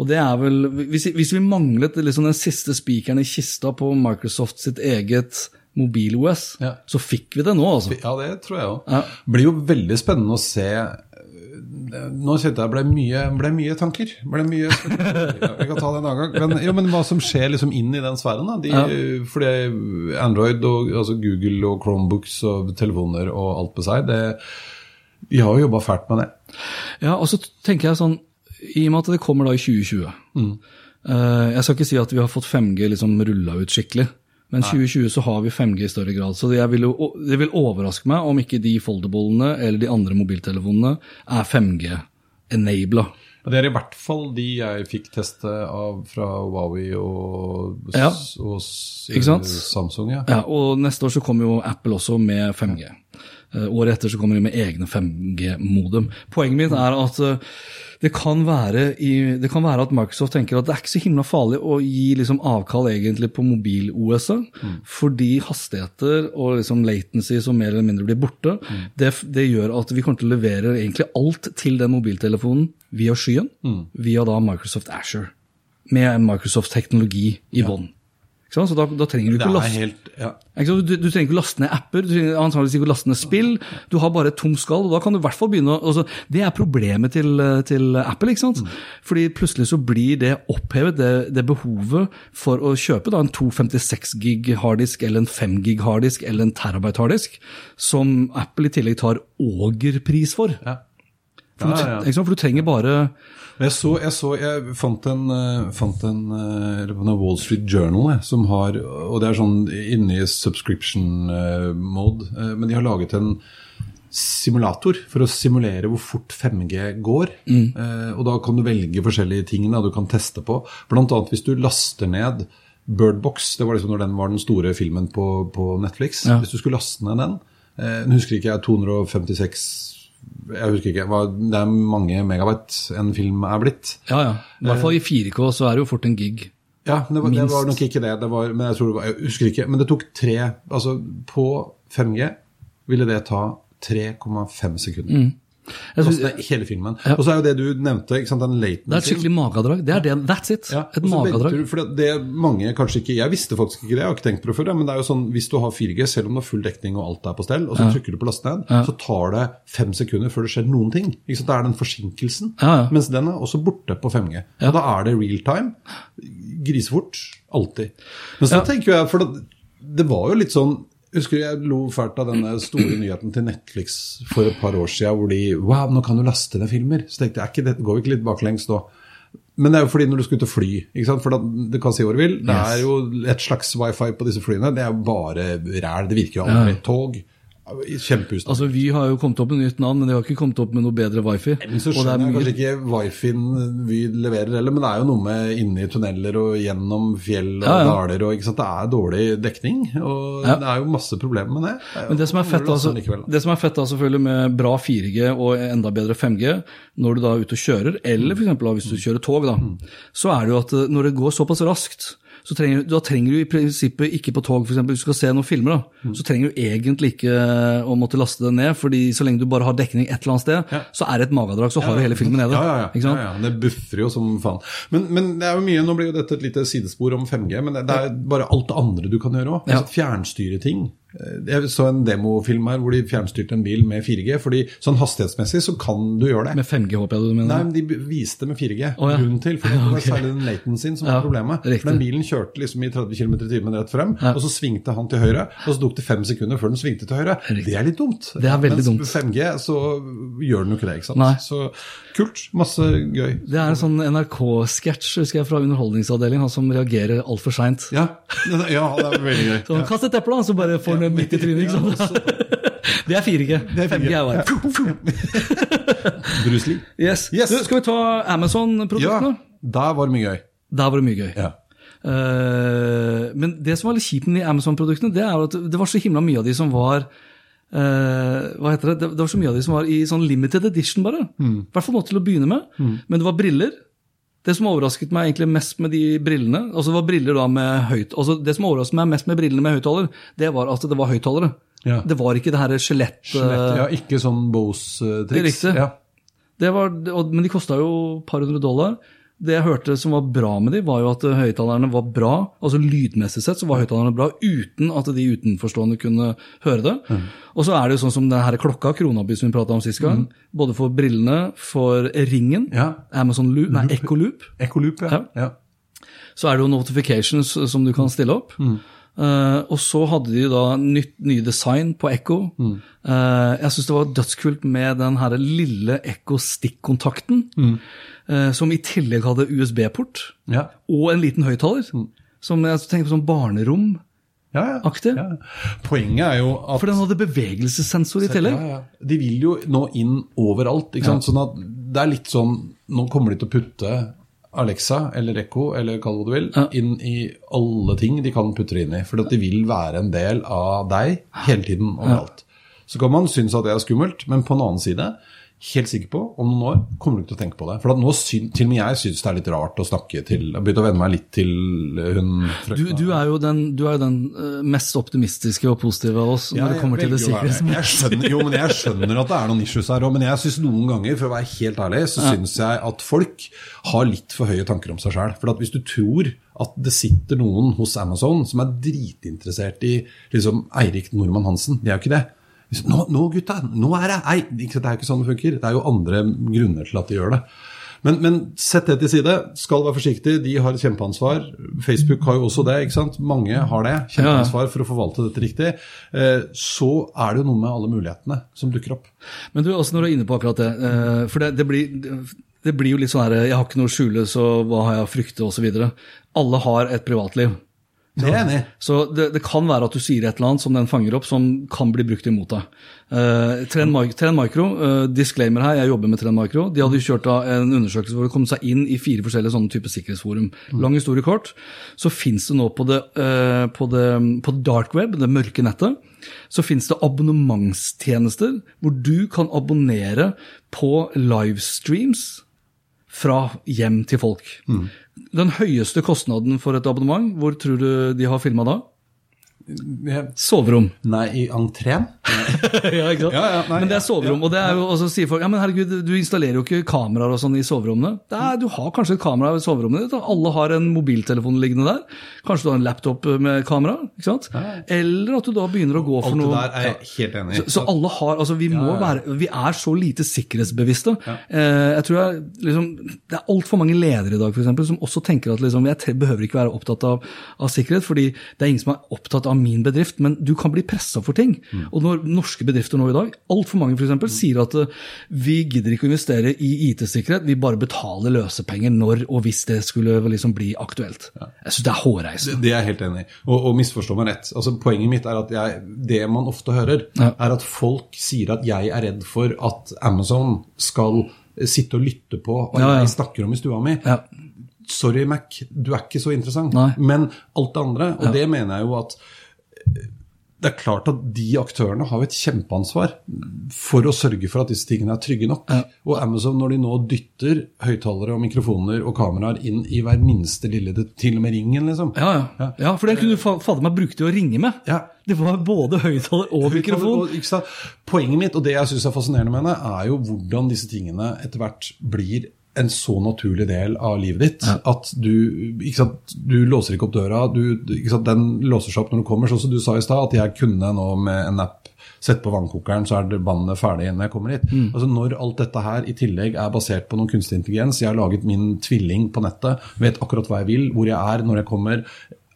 Og det er vel, Hvis, hvis vi manglet liksom den siste spikeren i kista på Microsoft sitt eget mobil-OS, Ja. så fikk vi det nå, altså. Ja, det tror jeg òg. Ja. Blir jo veldig spennende å se Nå kjente jeg ble mye, ble mye tanker. Ble mye ja, Vi kan ta det en annen gang. Men, jo, men hva som skjer liksom inn i den sfæren? da? De, Ja. Fordi Android og altså Google og Chromebooks og telefoner og alt på seg, det, de har jo jobba fælt med det. Ja, og så tenker jeg sånn, i og med at det kommer da i 2020 eh, Jeg skal ikke si at vi har fått 5G liksom rulla ut skikkelig, men 2020 så har vi 5G i større grad. Så jeg vil jo, det vil overraske meg om ikke de foldablene eller de andre mobiltelefonene er 5G-enabla. Det er i hvert fall de jeg fikk teste av fra Huawei og, Ja. og og Samsung. Ja. Ja, og neste år så kommer jo Apple også med 5G. Eh, Året etter så kommer de med egne 5G-modem. Poenget mitt er at eh, det kan, være i, det kan være at Microsoft tenker at det er ikke så himla farlig å gi liksom avkall egentlig på mobil-OS-et, fordi hastigheter og liksom latency som mer eller mindre blir borte, det, det gjør at vi kommer til å levere egentlig alt til den mobiltelefonen via skyen, via da Microsoft Azure, med Microsoft-teknologi i bånn. Så da, da trenger du ikke å ja. Du, du trenger ikke laste ned apper, du trenger antakeligvis ikke å laste ned spill. Du har bare et tomt skall, og da kan du i hvert fall begynne å altså, Det er problemet til, til Apple. ikke sant? Fordi plutselig så blir det opphevet, det, det behovet for å kjøpe da, en 256 gig harddisk eller en 5 gig harddisk eller en terabyte harddisk, som Apple i tillegg tar ågerpris for. Ja. For, Ja, du, ja. Ikke sant? for du trenger bare Jeg så, jeg, så, jeg fant en, eh, fant en eh, eller Wall Street Journal jeg, som har Og det er sånn inni subscription eh, men de har laget en simulator for å simulere hvor fort 5G går. Eh, og da kan du velge forskjellige ting da, du kan teste på. Blant annet hvis du laster ned Birdbox, det var liksom når den var den store filmen på, på Netflix. Ja. Hvis du skulle laste ned den eh, Nå husker ikke jeg 256 jeg husker ikke, Det er mange megabyte en film er blitt. Ja, ja. I hvert fall i 4K så er det jo fort en gig. Ja, det var, det var nok ikke det. det var, men jeg, tror det var, jeg husker ikke. Men det tok tre Altså, på 5G ville det ta 3,5 sekunder. Mm. Synes, det, hele filmen. Og så er jo det du nevnte, ikke sant, den latency. det er et skikkelig magedrag. Det er det. That's it. Ja, et magedrag. For det, det mange kanskje ikke Jeg visste faktisk ikke det, jeg har ikke tenkt på det før. Men det er jo sånn, hvis du har 4G, selv om du har full dekning og alt er på stell, og så trykker du på laste ned, så tar det fem sekunder før det skjer noen ting. Ikke sant? Det er den forsinkelsen. Ja, ja. Mens den er også borte på 5G. Og da er det real time. Grisefort. Alltid. Men så Ja. tenker jeg, for det, det var jo litt sånn husker jeg lo fælt av denne store nyheten til Netflix for et par år siden, hvor de Wow, nå kan du laste ned filmer. Så tenkte jeg, det, går vi ikke litt baklengs da? Men det er jo fordi når du skal ut og fly, for da, du kan si hva du vil, det er jo et slags wifi på disse flyene. Det er jo bare ræl. Det virker jo aldri. Tog. Kjempeutstyr. Altså, Vi har jo kommet opp med nytt navn, men de har ikke kommet opp med noe bedre wifi. Men så er skjønner jeg kanskje ikke wifien vi leverer heller, men det er jo noe med inni tunneler og gjennom fjell og Ja, ja. daler og? Det er dårlig dekning, og Ja. det er jo masse problemer med det. det Men det som fett, altså, likevel, det som er fett da selvfølgelig med bra 4G og enda bedre 5G, når du da er ute og kjører, eller eksempel hvis du kjører tog, da, så er det jo at eh, når det går såpass raskt, så trenger, da trenger du i prinsippet ikke på tog, for eksempel, hvis du skal se noen filmer, da, så trenger du egentlig ikke å måtte laste det ned, fordi så lenge du bare har dekning et eller annet sted, så er det et magedrag, så har du hele filmen nede. Ja, ja, ja. Ja, ja. Det buffer jo som faen. Men, men det er jo mye, nå blir jo dette et lite sidespor om 5G, men det, det er bare alt det andre du kan gjøre òg. Ja. Altså, fjernstyre ting. Eh, Jeg så en demofilm her hvor de fjernstyrte en bil med 4G. fordi sånn hastighetsmessig så kan du gjøre det. Med 5G, håper jeg du mener. Nei, men de viste med 4G. Oh, ja. Grunnen til, for det var særlig den latencyen som Ja, var problemet. riktig. For den bilen kjørte liksom i 30 km i timen rett frem, Ja. og så svingte han til høyre, og så tok det fem sekunder før den svingte til høyre. Riktig. Det er litt dumt. Det er veldig Mens dumt. med 5G så gjør den jo ikke det, ikke sant. Nei. Så kult. Masse gøy. Det er en sånn NRK-sketsj husker jeg, fra Underholdningsavdelingen, han som reagerer altfor seint. Ja, ja, det er veldig gøy. Så kast et eple, da, så bare får den midt i trynet. ikke sant? Det er 4G. 5G er bare Bruce Lee. Yes. Yes. Du, skal vi ta Ja, Amazon-produktene? der var det mye gøy. Der var det mye gøy. Ja. Uh, men det som var litt kjipt med de Amazon-produktene, det er at det var så himla mye av de som var Uh, hva heter det? det? Det var så mye av de som var i sånn limited edition, bare. Mm. I hvert fall nå til å begynne med. Men det var briller. Det som overrasket meg egentlig mest med de brillene altså Det var briller da med høyt, altså det som overrasket meg mest med brillene med høyttaler, det var at det var høyttalere. Ja. Det var ikke det her skjelett... Skjelett, eh, ja, ikke sånn Bose-triks. Det er riktig. Ja. Det var, men de kosta jo et par hundre dollar. Det jeg hørte som var bra med de, var jo at høyttalerne var bra. altså Lydmessig sett så var høyttalerne bra uten at de utenforstående kunne høre det. Mm. Og så er det jo sånn som den her klokka, Kronaby, som vi prata om sist gang. Både for brillene, for ringen, Mm. Ja. Amazon Loop, nei, Echo Loop, Echoloop, ja. Ja. ja. så er det jo notifications som du kan stille opp. Eh, og så hadde de da nytt, nye design på Echo. Eh, jeg syns det var dødskult med den her lille Echo stikkontakten, eh, som i tillegg hadde USB-port Ja. og en liten høyttaler. Som jeg tenker på sånn barnerom-aktig. Ja, ja. ja. Poenget er jo at For den hadde bevegelsessensor i tillegg. Ja, ja. De vil jo nå inn overalt. ikke sant? Sånn at det er litt sånn Nå kommer de til å putte Alexa eller Echo eller kall det hva du vil, Ja. inn i alle ting de kan putte det inn i. For de vil være en del av deg hele tiden overalt. Så kan man synes at det er skummelt, men på en annen side, helt sikker på, om noen år kommer du ikke til å tenke på det. For at nå syn, til og med jeg syns det er litt rart å snakke til Jeg har begynt å venne meg litt til hun du, du, er jo den, du er den uh, mest optimistiske og positive av oss ja, når det kommer til det sikkerhetsmessige. Jo, men jeg skjønner at det er noen issues her òg. Men jeg syns noen ganger, for å være helt ærlig, så ja. syns jeg at folk har litt for høye tanker om seg sjøl. For at hvis du tror at det sitter noen hos Amazon som er dritinteressert i liksom, Eirik Nordmann Hansen, det er jo ikke det. Nå, nå, gutta, nå er det Nei, det er jo ikke sånn det funker. Det er jo andre grunner til at de gjør det. Men, men sett det til side. Skal være forsiktig. De har et kjempeansvar. Facebook har jo også det. ikke sant? Mange har det. Kjempeansvar for å forvalte dette riktig. Eh, så er det jo noe med alle mulighetene som dukker opp. Men du, også når du er inne på akkurat det. Eh, for det, det blir det blir jo litt sånn her Jeg har ikke noe å skjule, så hva har jeg å frykte, osv. Alle har et privatliv. Det er enig Så det, det, kan være at du sier et eller annet som den fanger opp, som kan bli brukt imot deg. Uh, Trend, Micro, uh, disclaimer her, jeg jobber med Trend Micro. De hadde kjørt en undersøkelse hvor det kom seg inn i fire forskjellige sånne typer sikkerhetsforum. Mm. Lang historie kort. Så fins det nå på det, uh, på det, på dark web, det mørke nettet, så fins det abonnementstjenester hvor du kan abonnere på livestreams fra hjem til folk. Mm. Den høyeste kostnaden for et abonnement, hvor tror du de har filma da? Soverom. Nei, i entreen? ja, ikke sant? Ja, ja, nei, men det er soverom. Og det er jo, og så sier folk ja, men herregud, du installerer jo ikke kameraer og sånn i soverommene. Er, du har kanskje et kamera i soverommene ditt. Alle har en mobiltelefon liggende der. Kanskje du har en laptop med kamera. ikke sant? Eller at du da begynner å gå for noe Alt der er jeg helt enig i. Så, så, alle har, altså vi må være, vi er så lite sikkerhetsbevisste. Eh, jeg tror jeg, liksom, Det er altfor mange ledere i dag for eksempel, som også tenker at liksom, jeg behøver ikke være opptatt av, av sikkerhet, fordi det er ingen som er opptatt av min bedrift, men du kan bli pressa for ting. Mm. Og når norske bedrifter nå i dag, altfor mange f.eks., mm. sier at uh, vi gidder ikke å investere i IT-sikkerhet, vi bare betaler løsepenger når og hvis det skulle liksom bli aktuelt. Ja. Jeg syns det er hårreisende. Det, det, er jeg helt enig i. Og, og misforstå meg rett. Altså, poenget mitt er at jeg, det man ofte hører, ja. er at folk sier at jeg er redd for at Amazon skal sitte og lytte på hva ja, jeg snakker om i stua mi. Sorry, Mac, du er ikke så interessant. Nei. Men alt det andre, og det mener jeg jo at det er klart at de aktørene har et kjempeansvar for å sørge for at disse tingene er trygge nok. Ja. Og Amazon, når de nå dytter høyttalere og mikrofoner og kameraer inn i hver minste lille Til og med ringen, liksom. Ja, ja. ja for den kunne du fader meg brukt til å ringe med. Ja. Det var både høyttaler og mikrofon. Og, Poenget mitt, og det jeg syns er fascinerende med henne, er jo hvordan disse tingene etter hvert blir en så naturlig del av livet ditt ja. at du, sant, du låser ikke opp døra. Du, sant, den låser seg opp når du kommer. Sånn som du sa i stad, at jeg kunne nå med en app sette på vannkokeren, så er vannet ferdig når jeg kommer hit. Mm. Altså Når alt dette her i tillegg er basert på noen kunstig intelligens, jeg har laget min tvilling på nettet, vet akkurat hva jeg vil, hvor jeg er når jeg kommer,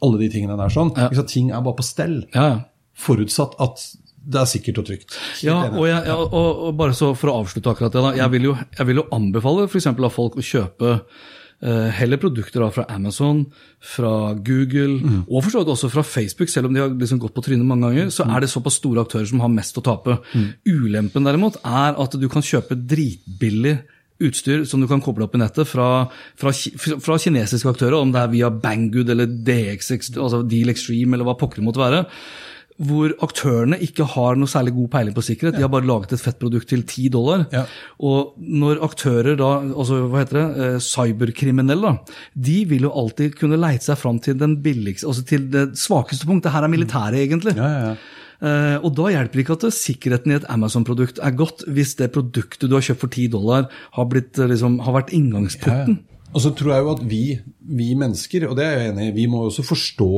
alle de tingene der sånn. Ja. Ting er bare på stell. Ja. Forutsatt at det er sikkert og trygt. Ja, og, jeg, ja, og, og, bare så for å avslutte akkurat det. da, Jeg vil jo, jeg vil jo anbefale f.eks. av folk å kjøpe uh, heller produkter da, fra Amazon, fra Google, mm. og for så vidt også fra Facebook, selv om de har liksom gått på trynet mange ganger, så er det såpass store aktører som har mest å tape. Mm. Ulempen derimot er at du kan kjøpe dritbillig utstyr som du kan koble opp i nettet fra, fra, fra kinesiske aktører, om det er via Banggood eller DX, altså Deal Extreme eller hva pokker det måtte være hvor aktørene ikke har noe særlig god peiling på sikkerhet. De har bare laget et fettprodukt til 10 dollar. Ja. Og når aktører da, altså hva heter det, eh, cyberkriminelle, de vil jo alltid kunne leite seg fram til den billigste, altså til det svakeste punktet. Her er militæret, egentlig. Ja, Uh, og da hjelper det ikke at sikkerheten i et Amazon-produkt er godt, hvis det produktet du har kjøpt for 10 dollar, har, blitt, eh, liksom, har vært inngangsporten. Og så tror jeg jo at vi, vi mennesker, og det er jeg enig i, vi må også forstå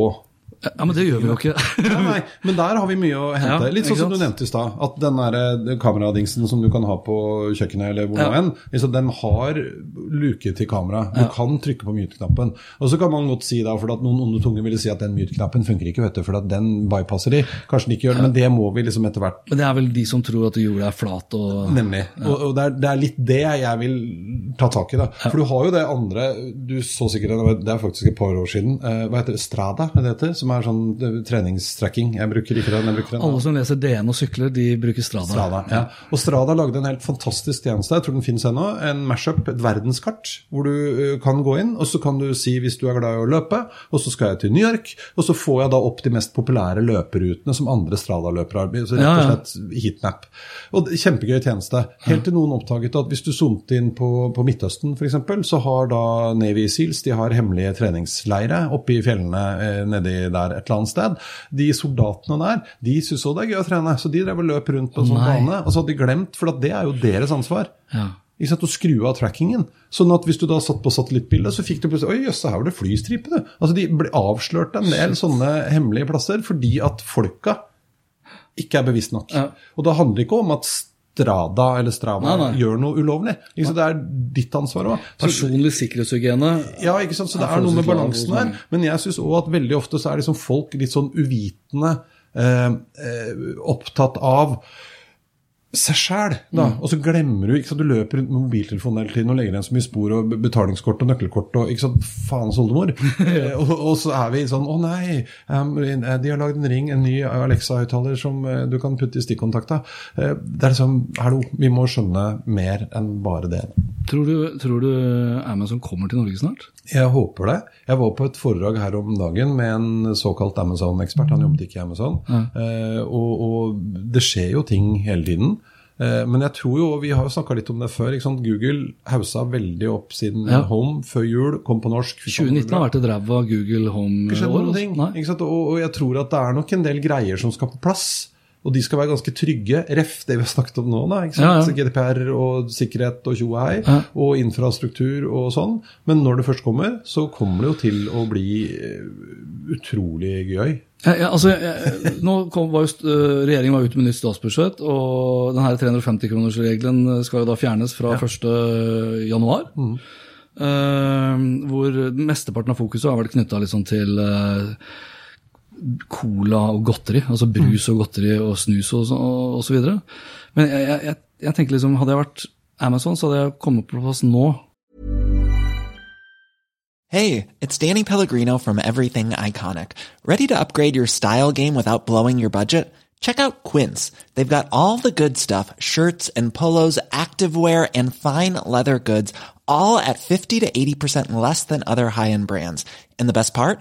ja, Men det gjør vi jo ikke. ja, nei, men der har vi mye å hente. Litt sånn som du nevnte i stad. At den der kameradingsen som du kan ha på kjøkkenet eller hvor ja. enn, liksom, den har luke til kamera. Du ja. kan trykke på mute-knappen. Og så kan man godt si da, for at noen onde tunger ville si at den mute-knappen funker ikke, vet du, for at den bypasser de. Kanskje den ikke gjør det, men det må vi liksom etter hvert Men det er vel de som tror at jorda er flat og Nemlig. Og, og det, er, det, er, litt det jeg vil ta tak i, da. For du har jo det andre Du så sikkert det er faktisk et par år siden. Uh, hva heter det? Strada, det heter? som er sånn eh, treningstracking. Jeg bruker ikke den. jeg bruker den. Alle som leser DN og sykler, de bruker Strada. Strada, ja. Og Strada lagde en helt fantastisk tjeneste, jeg tror den finnes ennå. En mashup, et verdenskart, hvor du uh, kan gå inn, og så kan du si hvis du er glad i å løpe, og så skal jeg til New York, og så får jeg da opp de mest populære løperutene som andre Strada-løpere har. Så rett og slett heatmap. Og Kjempegøy tjeneste. Helt til noen oppdaget at hvis du zoomte inn på, på Midtøsten f.eks., så har da Navy Seals de har hemmelige treningsleire oppe i fjellene eh, nedi der et eller annet sted. De soldatene der de syntes også det er gøy å trene, så de drev og løp rundt på en sånn nei. bane. Og så hadde de glemt, for det er jo deres ansvar. Ja. Ikke sant, Å skru av trackingen. Sånn at hvis du da satt på satellittbildet, så fikk du plutselig Oi, jøss, her var det flystripe, du. Altså, De ble avslørt en del sånne hemmelige plasser fordi at folka ikke er bevisst nok. Ja. Og da handler det ikke om at Strada eller Strava Nei, nei. gjør noe ulovlig. Ikke sant? Det er ditt ansvar òg. Personlig sikkerhetshygiene. Ja, ikke sant? Så det er noe med balansen her. Men jeg syns òg at veldig ofte så er liksom folk litt sånn uvitende eh, eh, opptatt av seg sjæl, da. Mm. Og så glemmer du ikke sant? Du løper rundt med mobiltelefonen hele tiden og legger igjen så mye spor og betalingskort og nøkkelkort og ikke sant, faens oldemor. Eh, og, og så er vi sånn Å nei, um, de har lagd en ring, en ny Alexa-høyttaler som eh, du kan putte i stikkontakta. Det er liksom Hallo, vi må skjønne mer enn bare det. Tror du, tror du Amazon kommer til Norge snart? Jeg håper det. Jeg var på et foredrag her om dagen med en såkalt Amazon-ekspert. Han jobbet ikke i Amazon. Eh, og, og det skjer jo ting hele tiden. Eh, men jeg tror jo, vi har jo snakka litt om det før? Google haussa veldig opp siden Ja. Home før jul, kom på norsk. 2019 har vært et ræva Google Home-år. sant? Og, og jeg tror at det er nok en del greier som skal på plass. Og de skal være ganske trygge. Ref det vi har snakket om nå. Da? Ja, ja. GDPR og sikkerhet og tjo og hei. Ja. Og infrastruktur og sånn. Men når det først kommer, så kommer det jo til å bli eh, utrolig gøy. Ja, ja, altså, jeg, nå kom, var jo, øh, Regjeringen var ute med nytt statsbudsjett, og den 350-kronersregelen skal jo da fjernes fra 1. januar. Uh, hvor mesteparten av fokuset har vært knytta liksom til eh, cola og godteri. Altså brus mm. og godteri og snus og, og, og så videre. Men jeg, jeg, jeg, jeg tenker liksom, hadde jeg vært Amazon, så hadde jeg kommet på plass nå. Hey, it's Danny Pellegrino from Everything Iconic. Ready to upgrade your style game without blowing your budget? Check out Quince. They've got all the good stuff shirts and polos, activewear, and fine leather goods, all at 50 to 80% less than other high end brands. And the best part?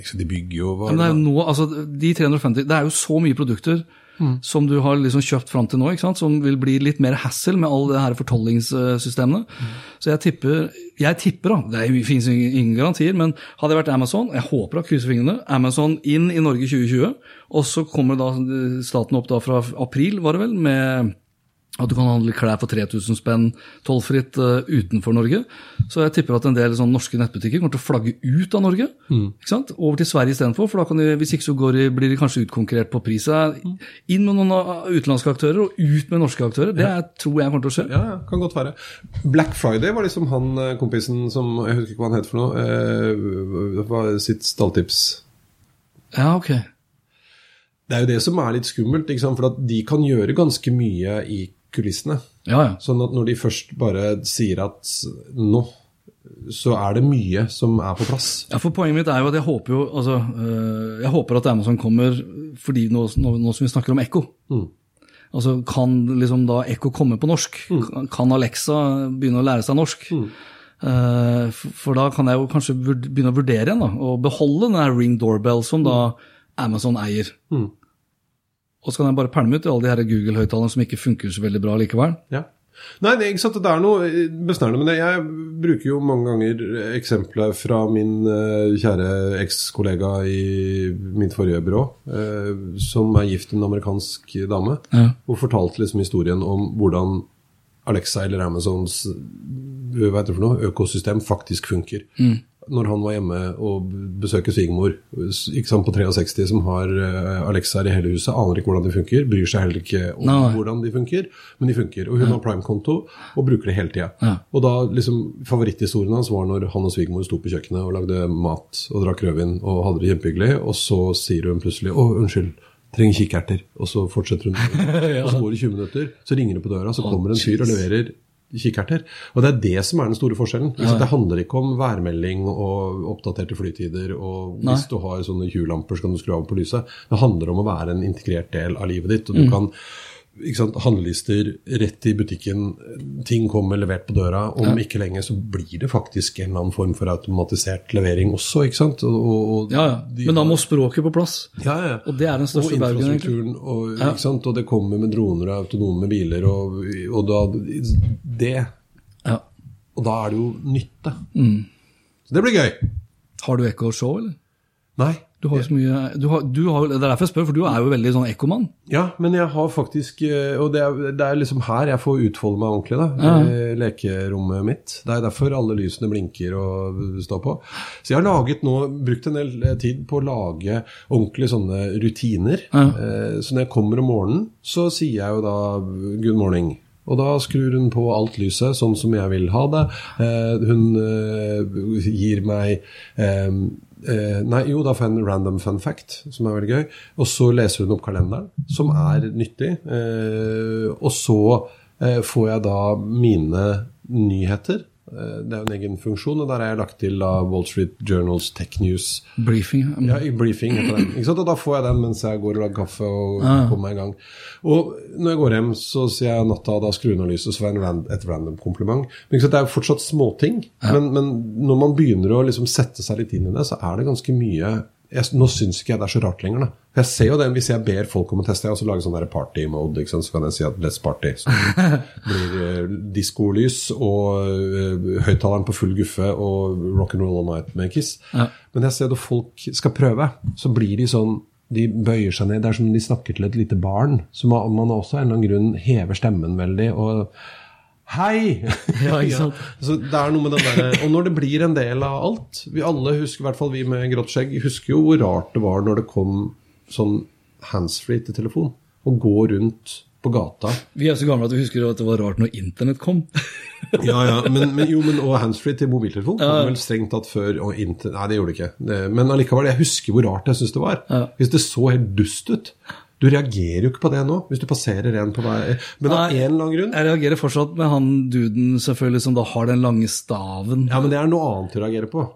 Ikke? De bygger jo hva Men det er jo altså, de 350, det er jo så mye produkter som du har liksom kjøpt fram til nå, ikke sant? som vil bli litt mer hassle med alle de her fortollingssystemene. Så jeg tipper, jeg tipper da, det finnes ingen, garantier, men hadde jeg vært Amazon, jeg håper da krysse fingrene, Amazon inn i Norge 2020, og så kommer da staten opp da fra april, var det vel, med at du kan handle klær for 3000 spenn tollfritt uh, utenfor Norge. Så jeg tipper at en del sånn norske nettbutikker kommer til å flagge ut av Norge. ikke sant? Over til Sverige istedenfor, for da kan de, hvis ikke så går de, blir de kanskje utkonkurrert på pris. Så Inn med noen av utenlandske aktører og ut med norske aktører. Det er, tror jeg kommer til å skje. Ja, ja, kan godt være. Black Friday var liksom han eh, kompisen som Jeg husker ikke hva han het for noe. Eh, var sitt stalltips. Ja, ok. Det er jo det som er litt skummelt, for at de kan gjøre ganske mye i kulissene. Ja, ja. Sånn at når de først bare sier at nå, så er det mye som er på plass. Ja, for Poenget mitt er jo at jeg håper jo, altså, øh, jeg håper at Amazon kommer fordi nå, nå, nå som vi snakker om Ekko. Altså, Kan liksom da Ekko komme på norsk? Kan- Kan Alexa begynne å lære seg norsk? Mm. for, for da kan jeg jo kanskje begynne å vurdere igjen da, og beholde den Ring Doorbell som da Amazon eier. Og så kan jeg bare pælme ut alle de her Google-høyttalerne som ikke funker så veldig bra likevel. Ja. Nei, det, ikke sant? det er noe eh, besnærende med det. Jeg bruker jo mange ganger eksempler fra min eh, kjære ekskollega i mitt forrige byrå, eh, som er gift med en amerikansk dame, Ja. og fortalte liksom historien om hvordan Alexa eller Amazons hva heter det for noe, økosystem faktisk funker. Når han var hjemme og besøker svigermor på 63 som har Alexa Alexaer i hele huset, aner ikke hvordan de funker, bryr seg heller ikke om no. hvordan de funker, men de funker. Og hun har Prime-konto og bruker det hele tida. Ja. Og da liksom Favoritthistorien hans var når han og svigermor sto på kjøkkenet og lagde mat og drakk rødvin og hadde det kjempehyggelig, og så sier hun plutselig 'Å, unnskyld'. Trenger kikkerter. Og så fortsetter hun. Og så går det 20 minutter, så ringer det på døra, så kommer en fyr og leverer kikerter. Og det er det som er den store forskjellen. Ja, ja. Det handler ikke om værmelding og oppdaterte flytider, og Nei. hvis du har sånne hjulamper, så kan du skru av på lyset. Det handler om å være en integrert del av livet ditt. og du kan ikke sant, Handlelister rett i butikken, ting kommer levert på døra. Om ikke lenge så blir det faktisk en eller annen form for automatisert levering også. ikke sant? Og, og, og Ja, ja. Men da må språket på plass. ja, ja. Og det er den største baugen, egentlig. infrastrukturen, og, ikke sant? og det kommer med droner og autonome biler, og, og da det Ja. Og da er det jo nytte. Mm. Så det blir gøy. Har du Echo Show, eller? Nei. Du har jo så mye du har, du har, Det er derfor jeg spør, for du er jo veldig sånn ekkomann. Ja, men jeg har faktisk eh, Og det er, det er liksom her jeg får utfolde meg ordentlig, da. i Lekerommet mitt. Det er derfor alle lysene blinker og står på. Så jeg har laget nå, brukt en del eh, tid på å lage ordentlig sånne rutiner. Ja. Så når jeg kommer om morgenen, så sier jeg jo da 'good morning'. Og da skrur hun på alt lyset sånn som jeg vil ha det. Eh, hun eh, gir meg eh, Nei, jo, da får jeg en random fun fact, som er veldig gøy. Og så leser hun opp kalenderen, som er nyttig. Eh, og så eh, får jeg da mine nyheter. Eh, det er jo en egen funksjon, og der har jeg lagt til da Wall Street Journals Tech News. Briefing. Ja, i briefing heter den. Og da får jeg den mens jeg går og lager kaffe og kommer meg i gang. Og når jeg går hjem, så sier jeg natta, da skrur hun av lyset, så får jeg en et random kompliment. Men det er jo fortsatt småting. Men, men når man begynner å liksom sette seg litt inn i det, så er det ganske mye jeg, Nå syns ikke jeg det er så rart lenger. da. Jeg ser jo det, Hvis jeg ber folk om å teste, jeg har også laget sånn der party-mode, ikke så kan jeg si at let's party. Så blir uh, diskolys og uh, høyttaleren på full guffe og rock and roll all night med Kiss. Men jeg ser når folk skal prøve, så blir de sånn de bøyer seg ned. Det er som de snakker til et lite barn. Så man, man også av en eller annen grunn hever stemmen veldig. og Hei! Ja, sant? Så det er noe med den der, Og når det blir en del av alt Vi alle husker, i hvert fall vi med grått skjegg, husker jo hvor rart det var når det kom sånn handsfree til telefon. og gå rundt på gata. Vi er så gamle at vi husker at det var rart når internett kom. Ja, ja, men, men, jo, men Og handsfree til mobiltelefon kom vel strengt tatt før og inter... Nei, det gjorde det ikke. Det, men allikevel, jeg husker hvor rart jeg syns det var. Hvis det så helt dust ut. Du reagerer jo ikke på det nå, hvis du passerer en på vei Men av en eller annen grunn Jeg reagerer fortsatt med han duden selvfølgelig som da har den lange staven. Ja, men det er noe annet å reagere på.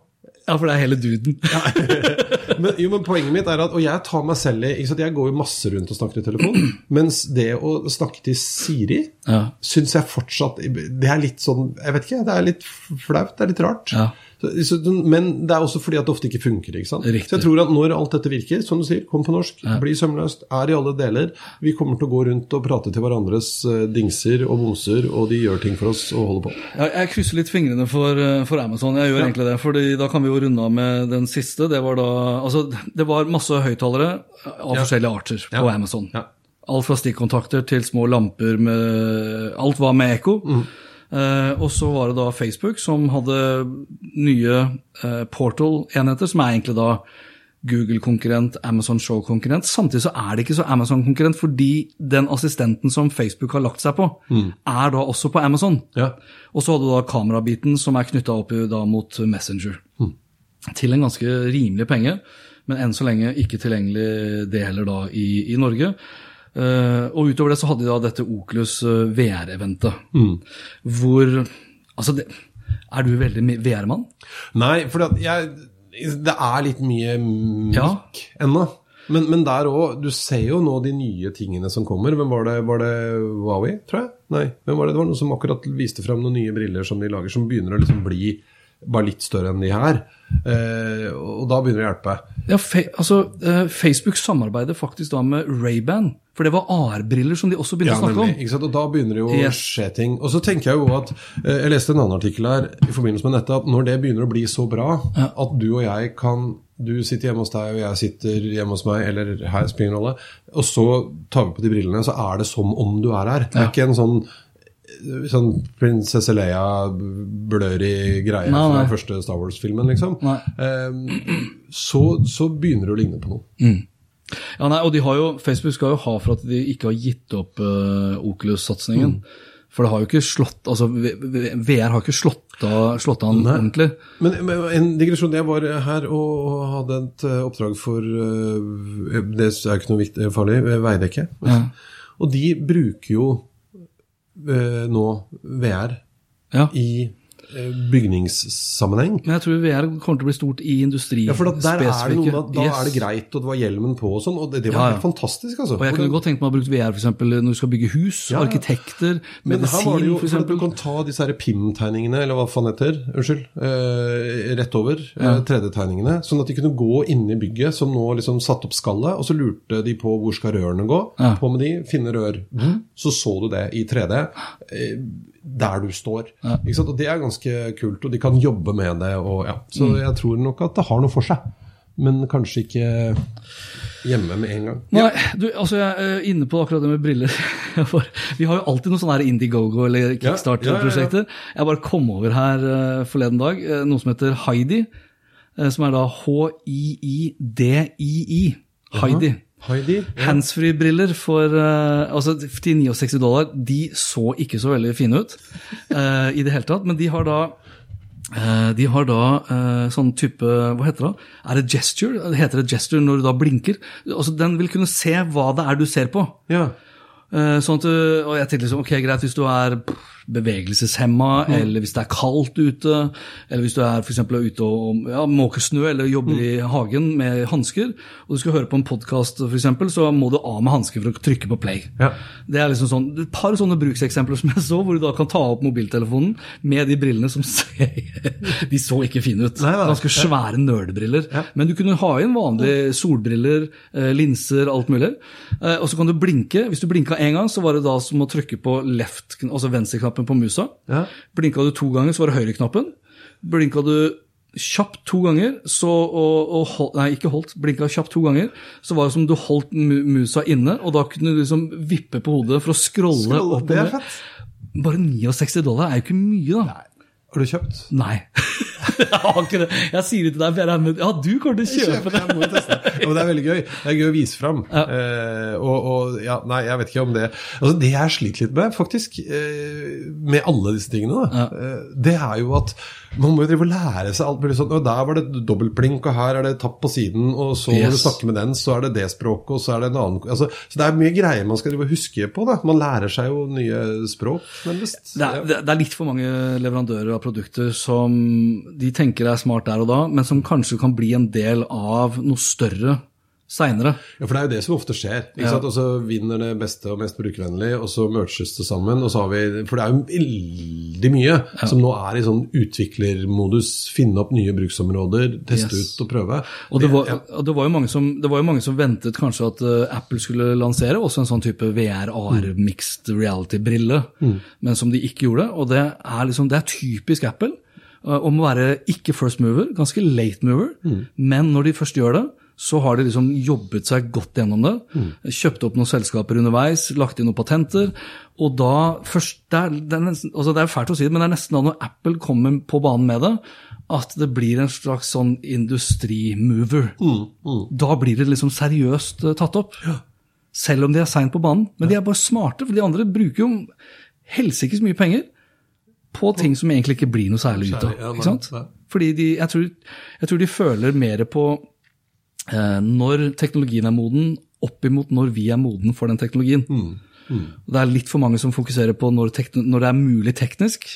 Ja, for det er hele duden. Men, jo, men poenget mitt er at, og jeg tar meg selv i Jeg går jo masse rundt og snakker i telefon. Mens det å snakke til Siri Ja. syns jeg fortsatt Det er litt sånn Jeg vet ikke, det er litt flaut. Det er litt rart. Ja. Så, men det er også fordi at det ofte ikke funker. ikke sant? Riktig. Så jeg tror at når alt dette virker, som du sier, kom på norsk, bli sømløst, er i alle deler Vi kommer til å gå rundt og prate til hverandres eh, dingser og bomser, og de gjør ting for oss og holder på. Ja, jeg krysser litt fingrene for, eh, for Amazon. Jeg gjør egentlig det, fordi da kan vi jo runde av med den siste. Det var da Altså, det var masse høyttalere av forskjellige arter på Amazon. Ja. Alt fra stikkontakter til små lamper med Alt var med ekko. Eh, og så var det da Facebook som hadde nye eh, Portal-enheter, som er egentlig da Google-konkurrent, Amazon Show-konkurrent. Samtidig så er det ikke så Amazon-konkurrent, fordi den assistenten som Facebook har lagt seg på, er da også på Amazon. Ja. Og så hadde du da kamerabiten som er knytta opp da mot Messenger. Til en ganske rimelig penge, men enn så lenge ikke tilgjengelig det heller da i, i Norge. Eh, og utover det så hadde de da dette Oculus eh, VR-eventet. Hvor Altså, det, er du veldig VR-mann? Nei, for jeg, det er litt mye mikk Ja. ennå. Men, men der òg, du ser jo nå de nye tingene som kommer. Hvem var det? Var det Huawei, tror jeg? Nei, hvem var det? Det var noen som akkurat viste frem noen nye briller som de lager, som begynner å liksom bli bare litt større enn de her. Eh, og da begynner det å hjelpe. Ja, altså, eh, Facebook samarbeider faktisk da med Ray-Ban For det var AR-briller som de også begynte Ja, å snakke nemlig, om. Og da begynner det jo å skje ting. Og så tenker jeg jo at eh, Jeg leste en annen artikkel her i forbindelse med dette, at når det begynner å bli så bra at du og jeg kan Du sitter hjemme hos deg, og jeg sitter hjemme hos meg, eller her spiller ingen rolle, og så tar vi på de brillene, så er det som om du er her. Det er ikke en sånn Sånn prinsesse Leia blør greie Nei, fra nei. den første Star Wars-filmen, liksom. Eh, så, så begynner det å ligne på noe. Ja, nei, og de har jo, Facebook skal jo ha for at de ikke har gitt opp uh, Oculus-satsingen. For det har jo ikke slått altså VR har ikke slått av, slått an ordentlig. Men, men en digresjon. Jeg var her og hadde et eh, oppdrag for eh, Det er ikke noe viktig, farlig. Veidekke. Ja. Og de bruker jo nå VR Ja. i eh, bygningssammenheng. Men jeg tror VR kommer til å bli stort i industri. Ja, for da, der er det noe med, da Yes. er det greit, og det var hjelmen på og sånn. Og det, det var Ja, ja. helt fantastisk, altså. Og jeg kunne godt tenkt meg å ha brukt VR for eksempel, når du skal bygge hus, Ja, arkitekter, Men her var det jo, for at Du kan ta disse PIM-tegningene, eller hva faen heter, unnskyld, eh, rett over, eh, 3D-tegningene, sånn at de kunne gå inn i bygget som nå liksom satt opp skallet, og så lurte de på hvor skal rørene gå, på med de, finne rør, så så du det i 3D, eh, der du står. Ikke sant? Og det er ganske kult, og de kan jobbe med det, og ja. Så Mm. jeg tror nok at det har noe for seg, men kanskje ikke hjemme med en gang. Nei, du, altså jeg er inne på akkurat det med briller. Vi har jo alltid noen sånne her Indiegogo eller Kickstarter-prosjekter. Jeg bare kom over her eh, forleden dag eh, noe som heter Heidi, eh, som er da H-I-I-D-I-I. Heidi. Heidi? Handsfree-briller for uh, altså til 69 dollar. De så ikke så veldig fine ut uh, i det hele tatt, men de har da uh, de har da sånn type Hva heter det? Er det gesture? Heter det gesture når du da blinker? Altså, Den vil kunne se hva det er du ser på. Ja. Sånn at og jeg tenkte liksom, ok greit, Hvis du er pff, bevegelseshemma, eller hvis det er kaldt ute, eller hvis du er for eksempel ute og ja, måker snø eller jobber i hagen med hansker, og du skal høre på en podkast, så må du av med hansker for å trykke på play. Ja. Det er liksom sånn, Et par sånne brukseksempler som jeg så, hvor du da kan ta opp mobiltelefonen med de brillene som ser De så ikke fine ut. Nei. Ganske svære nerdebriller. Men du kunne ha inn vanlige solbriller, eh, linser, alt mulig. Eh, og så kan du blinke. Hvis du blinka én gang, så var det da som å trykke på left, altså venstreknappen på musa. Ja. Blinka du to ganger, så var det høyreknappen. Blinka du kjapt to ganger, så, og, og hold, Nei, ikke holdt. Blinka kjapt to ganger, så var det som du holdt musa inne, og da kunne du liksom vippe på hodet for å scrolle, Scrolle, opp og det ned. Bare 69 dollar er jo ikke mye, da. Har du kjøpt? Nei. jeg har ikke det. Jeg sier det til deg, for jeg regner med Ja, du kommer til å kjøpe det. Jeg må teste. Ja, men det er veldig gøy. Det er gøy å vise fram. Eh, og, og ja, nei, jeg vet ikke om det Altså, det jeg sliter litt med, faktisk, uh, med alle disse tingene, da, eh, det er jo at man må jo drive og lære seg alt mulig sånn. Og der var det dobbeltblink, og her er det tapp på siden, og så når du Yes. snakker med den, så er det det språket, og så er det en annen altså, Så det er mye greier man skal drive og huske på, da. Man lærer seg jo nye språk, nærmest. Det det det er litt for mange leverandører av produkter som de tenker er smart der og da, men som kanskje kan bli en del av noe større seinere. Ja, for det er jo det som ofte skjer. ikke sant? Og så vinner det beste og mest brukervennlig, og så merges det sammen. og så har vi, For det er jo veldig mye som nå er i sånn utviklermodus. Finne opp nye bruksområder, teste Yes. ut og prøve. Og det var, ja. det var, jo, mange som, det var jo mange som ventet kanskje at eh, Apple skulle lansere også en sånn type VR-AR mixed reality-brille, men som de ikke gjorde. Og det er, liksom, det er typisk Apple om å være ikke first mover, ganske late mover, men når de først gjør det, så har de liksom jobbet seg godt gjennom det. Kjøpt opp noen selskaper underveis, lagt inn noen patenter. Og da først Det er, det er, nesten, altså det er fælt å si det, men det er nesten da når Apple kommer på banen med det, at det blir en slags sånn industrimover. Da blir det liksom seriøst eh, tatt opp. Selv om de er seint på banen. Men de er bare smarte, for de andre bruker jo helsikes mye penger på ting som egentlig ikke blir noe særlig ut av. Ikke sant? Fordi de, jeg, tror, jeg tror de føler mer på eh, når teknologien er moden, opp imot når vi er moden for den teknologien. Det er litt for mange som fokuserer på når, når det er mulig teknisk.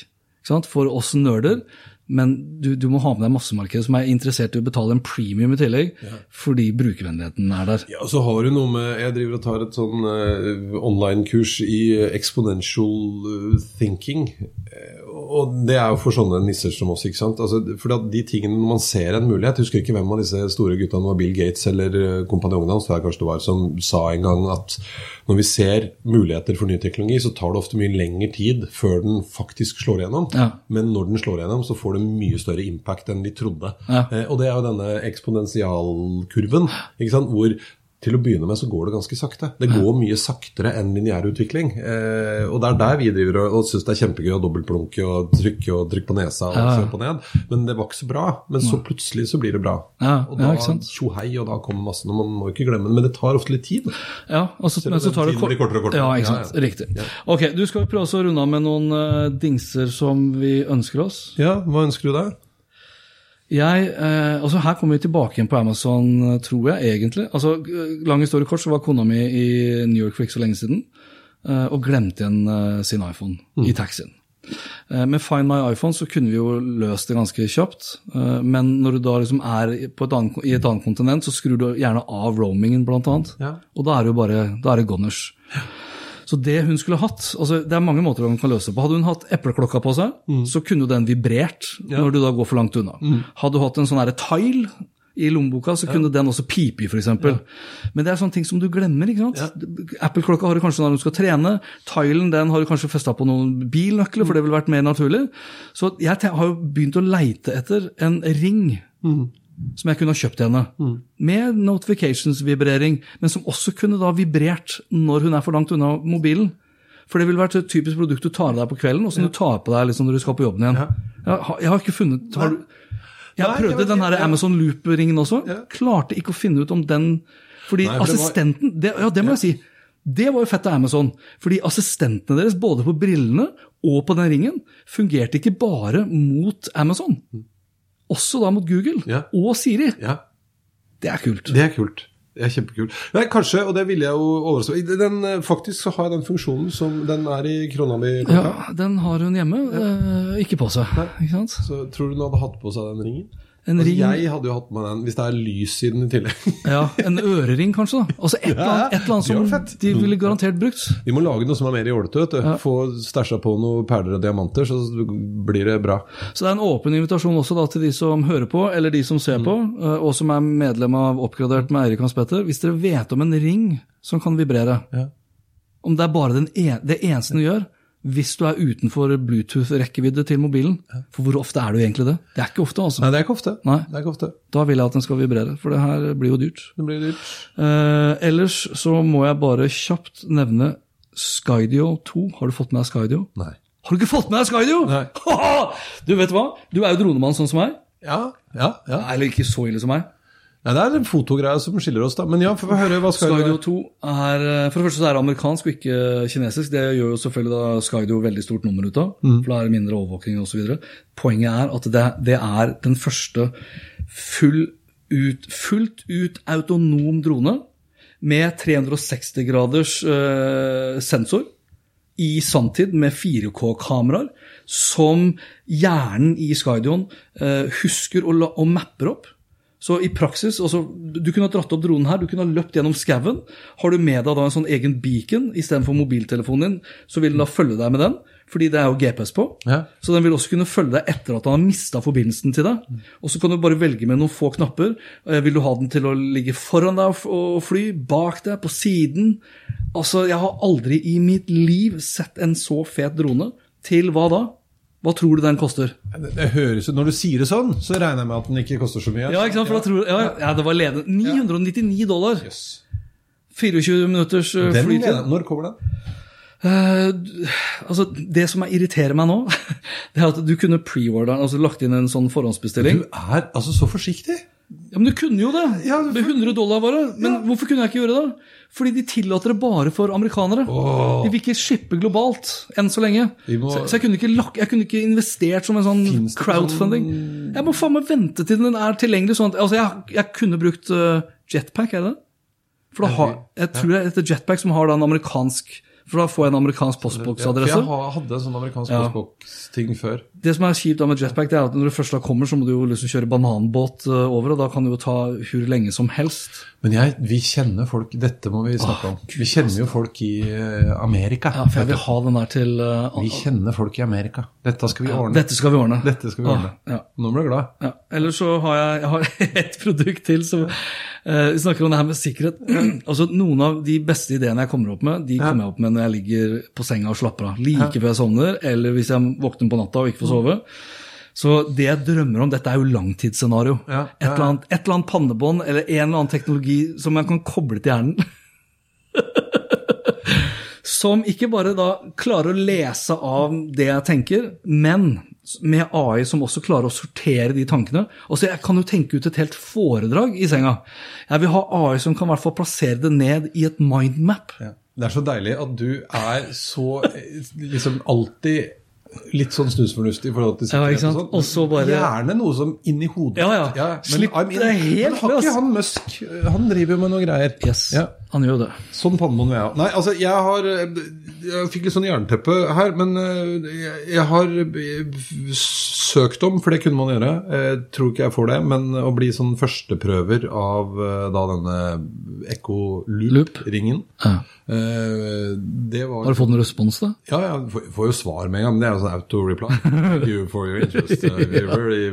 For oss nerder, men du, du må ha med deg massemarkedet som er interessert i å betale en premium i tillegg, fordi brukervennligheten er der. Ja, og så har du noe med Jeg driver og tar et sånn uh, online-kurs i eh, exponential eh, thinking. Og det er jo for sånne nisser som oss. ikke sant? Altså, for at de tingene man ser en mulighet husker ikke hvem av disse store guttene var Bill Gates eller kompanjongen hans, tror jeg kanskje det var, som sa en gang at når vi ser muligheter for ny teknologi, så tar det ofte mye lengre tid før den faktisk slår igjennom. Ja. Men når den slår igjennom, så får det mye større impact enn vi trodde. Ja. Eh, og det er jo denne eksponentialkurven, hvor til å begynne med så går det ganske sakte. Det går mye saktere enn lineær utvikling. Eh, og det er der vi driver og, og syns det er kjempegøy å dobbeltplunke og trykke og trykke på nesa og Ja. se på ned. Men det var ikke så bra. Men så plutselig så blir det bra. Ja, og ja, da ikke sant? tjohei, og da kommer massen. Og man må ikke glemme det. Men det tar ofte litt tid. Ja, og så, men så tar det kort- kortere og kortere. Ja, ikke sant. ja. Riktig. Ok, du skal prøve å runde av med noen uh, dingser som vi ønsker oss. Ja, hva ønsker du deg? Jeg, eh, altså Her kommer vi tilbake igjen på Amazon, eh, tror jeg egentlig. Altså, Lang historie kort, så var kona mi i New York for ikke så lenge siden eh, og glemte igjen eh, sin iPhone i taxien. Eh, Med Find My iPhone så kunne vi jo løst det ganske kjapt, eh, men når du da liksom er på et annet, i et annet kontinent, så skrur du gjerne av roamingen, blant annet. Ja. Og da er det jo bare da er det goners. Så det hun skulle hatt altså Det er mange måter hun kan løse det på. Hadde hun hatt epleklokka på seg, så kunne den vibrert når du da går for langt unna. Hadde du hatt en sånn tile i lommeboka, så kunne den også pipe i, f.eks. Men det er sånne ting som du glemmer. ikke sant? Apple-klokka har du kanskje når du skal trene. Tilen den har du kanskje festa på noen bilnøkler, for det ville vært mer naturlig. Så jeg har jo begynt å leite etter en ring som jeg kunne ha kjøpt henne. Med notifications-vibrering, men som også kunne da vibrert når hun er for langt unna mobilen. For det ville vært et typisk produkt du tar av deg på kvelden, og som du tar på deg liksom når du skal på jobben igjen. Jeg, har, jeg har ikke funnet har Jeg Nei, prøvde den her ja. Amazon Loop-ringen også. Klarte ikke å finne ut om den Fordi Nei, for det var- assistenten det, Ja, det må jeg si. Det var jo fett av Amazon. Fordi assistentene deres, både på brillene og på den ringen, fungerte ikke bare mot Amazon. Også da mot Google Ja. og Siri. Ja, Det er kult. det er kult. Det er kjempekult. Nei, kanskje, og det ville jeg jo overraske den, eh, Faktisk så har jeg den funksjonen som den er i krona mi. Ja, den har hun hjemme. eh, ikke på seg. Ikke sant? Så tror du hun hadde hatt på seg den ringen? En Altså, ring, jeg hadde jo hatt med den hvis det er lys i den i tillegg. ja, en ørering kanskje. da. Altså Et eller annet, et eller annet som fett. de ville garantert brukt. Vi må lage noe som er mer jålete. Ja. Få stæsja på noen perler og diamanter, så blir det bra. Så det er en åpen invitasjon også da til de som hører på, eller de som ser på, eh, og som er medlem av Oppgradert med Eirik Hans Petter. Hvis dere vet om en ring som kan vibrere, Ja. om det er bare den en, det eneste den gjør, hvis du er utenfor Bluetooth-rekkevidde til mobilen, for hvor ofte er du egentlig det? Det er ikke ofte, altså. Nei, det er ikke ofte. Er ikke ofte. Da vil jeg at den skal vibrere, for det her blir jo dyrt. Det blir dyrt. Eh, ellers så må jeg bare kjapt nevne Skydio 2. Har du fått med deg Skydio? Nei. Har du ikke fått med deg Skydio? Nei. du vet hva? Du er jo dronemann sånn som meg. Ja, ja, ja. Eller ikke så ille som meg. Nei, det er en fotogreie som skiller oss, da. Men ja, få høre. Hva skal Skydio 2 er eh, For det første så er det amerikansk og ikke kinesisk. Det gjør jo selvfølgelig da Skydio veldig stort nummer ut av, for da er det mindre overvåking osv. Poenget er at det, det er den første full ut, fullt ut autonom drone med 360 graders eh, sensor i sanntid med 4K-kameraer, som hjernen i Skydioen eh, husker og, la, og mapper opp. Så i praksis, altså, Du kunne ha dratt opp dronen her, du kunne ha løpt gjennom skauen. Har du med deg da en sånn egen beacon istedenfor mobiltelefonen din, så vil den da følge deg med den, fordi det er jo GPS på. Ja. Så den vil også kunne følge deg etter at han har mista forbindelsen til deg. Og så kan du bare velge med noen få knapper. Eh, Vil du ha den til å ligge foran deg og fly, bak deg, på siden? Altså, jeg har aldri i mitt liv sett en så fet drone. Til hva da? Hva tror du den koster? Det, det høres ut, Når du sier det sånn, så regner jeg med at den ikke koster så mye. Ja, ikke sant? For da tror, ja, ja, det var ledende. 999 dollar. Yes. 24 minutters eh, flytid. Når kommer den? Uh, altså, det som er irriterer meg nå, det er at du kunne pre-order den, altså lagt inn en sånn forhåndsbestilling. Du er altså så forsiktig. Ja, Men du kunne jo det! Ja, for... Med 100 dollar bare. Men hvorfor kunne jeg ikke gjøre det? Fordi de tillater det bare for amerikanere. De vil ikke shippe globalt enn så lenge. Må- Så, så jeg, kunne ikke lak, jeg kunne ikke investert som en sånn crowdfunding. Jeg må faen meg vente til den er tilgjengelig. Sånn at, altså jeg, jeg kunne brukt uh, jetpack, er det det? For da har, jeg tror det heter jetpack som har da en amerikansk For da får jeg en amerikansk Ja, for jeg hadde en sånn amerikansk Ja. postboks-ting før. Det som er kjipt med jetpack, det er at når du først da kommer, så må du jo liksom kjøre bananbåt eh, over, og da kan det jo ta hvor lenge som helst. Men jeg, vi kjenner folk Dette må vi snakke om. Vi kjenner jo folk i eh, Amerika. Ja, for jeg vil ha den der til uh, Vi kjenner folk i Amerika. Dette skal vi ordne. Dette skal vi ordne. Dette skal vi ordne. Ja. Nå blir du glad. Ja. Eller så har jeg, jeg har et produkt til som uh, Vi snakker om det her med sikkerhet. altså Noen av de beste ideene jeg kommer opp med, de kommer jeg opp med når jeg ligger på senga og slapper av. Like før jeg sovner, eller hvis jeg våkner på natta og ikke får sove. Så det jeg drømmer om, dette er jo langtidsscenario. Ja, Et, ja, eller annet, et eller annet pannebånd eller en eller annen teknologi som jeg kan koble til hjernen. som ikke bare da klarer å lese av det jeg tenker, men med AI som også klarer å sortere de tankene. Altså Jeg kan jo tenke ut et helt foredrag i senga. Jeg vil ha AI som kan i hvert fall plassere det ned i et mindmap. Ja. Det er så deilig at du er så eh, liksom alltid litt sånn snusfornuftig i forhold til Ja, og sånn. Bare- Gjerne noe som inni hodet. Ja, ja. men, Slipp I mean, det helt har ikke han Musk Han driver jo med noen greier. Yes, Ja. han gjør det. Sånn pannebånd vil jeg ha. Nei, altså, jeg har Jeg fikk litt sånn jernteppe her, men eh, jeg- jeg har eh, søkt om, for det kunne man gjøre. Jeg tror ikke jeg får det, men å bli sånn førsteprøver av eh, da denne Echo Loop. Loop-ringen Ja. eh, Det var Har du fått noen respons, da? ja, jeg får, får jo svar med en gang, men det er jo sånn auto-reply. You for your interest. Uh, we're very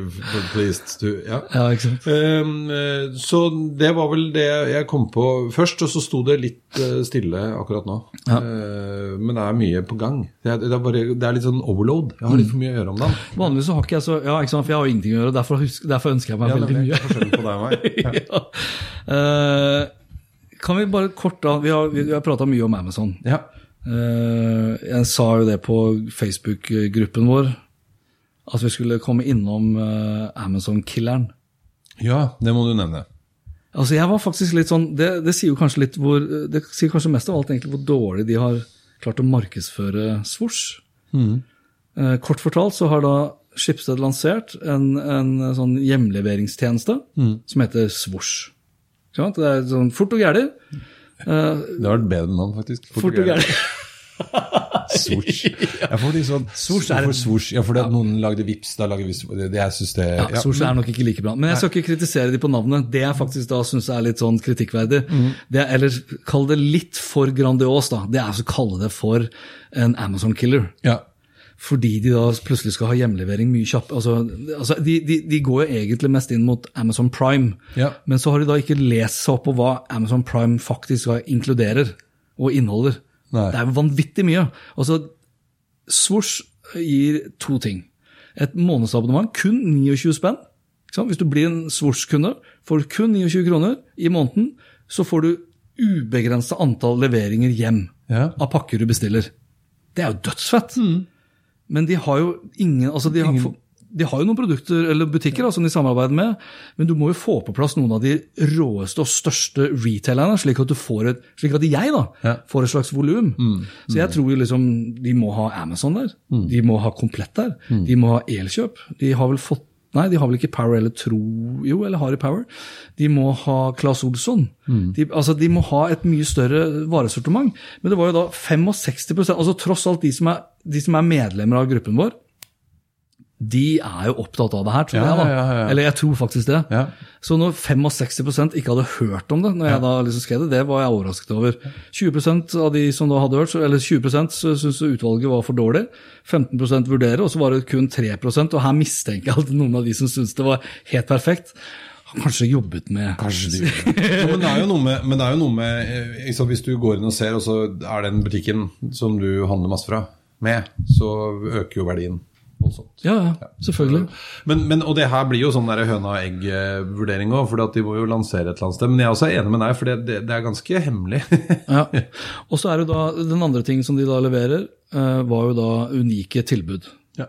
pleased to Ja. Ja, ikke sant? Um, eh, så det var vel det jeg kom på først, og så sto det litt eh, stille akkurat nå. Ja. Uh, men det er mye på gang. Det er, det, er bare, det er litt sånn overload. Jeg har litt for mye å gjøre om dagen. Vanligvis så har ikke jeg så Ja, ikke sant, for jeg har jo ingenting å gjøre. Derfor, derfor ønsker jeg meg Ja, veldig mye. Jeg på deg og meg. Ja. Eh, kan vi bare kort da Vi har, vi har prata mye om Amazon. Ja. Eh, jeg sa jo det på Facebook-gruppen vår, at vi skulle komme innom eh, Amazon-killeren. ja, det må du nevne. Altså jeg var faktisk litt sånn, det, det sier jo kanskje litt hvor, det sier kanskje mest av alt egentlig hvor dårlig de har klart å markedsføre Swoosh. Eh, kort fortalt så har da Skipsted lansert en, en sånn hjemleveringstjeneste som heter Svosj. Det er sånn fort og gærlig. Det har vært bedre navn, faktisk. Fort og gærlig. Swoosh. Ja, fordi sånn, Swoosh er- Hvorfor swoosh? Ja, fordi at noen lagde vips, da lager vi det, det jeg synes det Ja, Swoosh er nok ikke like bra. Men jeg skal ikke kritisere de på navnet. Det jeg faktisk da syns er litt sånn kritikkverdig, det er, eller kall det litt for grandios, da, det er å kalle det for en Amazon-killer. ja. Fordi de da plutselig skal ha hjemlevering mye kjapp. Altså, altså de, de, de går jo egentlig mest inn mot Amazon Prime, Ja. men så har de da ikke lest seg opp på hva Amazon Prime faktisk inkluderer og inneholder. Nei. Det er jo vanvittig mye. Altså, Swoosh gir to ting. Et månedsabonnement, kun 29 spenn. Hvis du blir en Swoosh-kunde, får du kun 29 kroner i måneden, så får du ubegrenset antall leveringer hjem Ja. av pakker du bestiller. Det er jo dødsfett. Men de har jo ingen altså de, har, de har jo noen produkter eller butikker da, som de samarbeider med, men du må jo få på plass noen av de råeste og største retailerne, slik at, du får et, slik at jeg da, Ja. får et slags volum. Så jeg tror jo liksom de må ha Amazon der, de må ha Komplett der, de må ha Elkjøp. De har vel fått Nei, de har vel ikke Power eller Tro Jo, eller har de Power? De må ha Claes Olsson. De, altså, de må ha et mye større varesortiment. Men det var jo da 65% altså Tross alt de som er, de som er medlemmer av gruppen vår, de er jo opptatt av det her, tror Ja, jeg. da. ja, ja, ja. Eller jeg tror faktisk det. Ja. Så når 65% ikke hadde hørt om det, når jeg da liksom skrev det, det var jeg overrasket over. 20% av de som da hadde hørt, eller 20% syntes utvalget var for dårlig. 15% vurderer, og så var det kun 3 og her mistenker jeg at noen av de som syntes det var helt perfekt, har kanskje jobbet med Kanskje de. Ja, men det er jo noe med, men det er jo noe med eh, sant, Hvis du går inn og ser, og så er den butikken som du handler masse fra, med, så øker jo verdien voldsomt. Ja, ja, selvfølgelig. Men, men, og det her blir jo sånn der høna og egg-vurdering òg, for de må jo lansere et eller annet sted. Men jeg er også enig med deg, for det, det, det er ganske hemmelig. Ja. Og så er det da, den andre tingen som de da leverer, eh, var jo da unike tilbud. ja.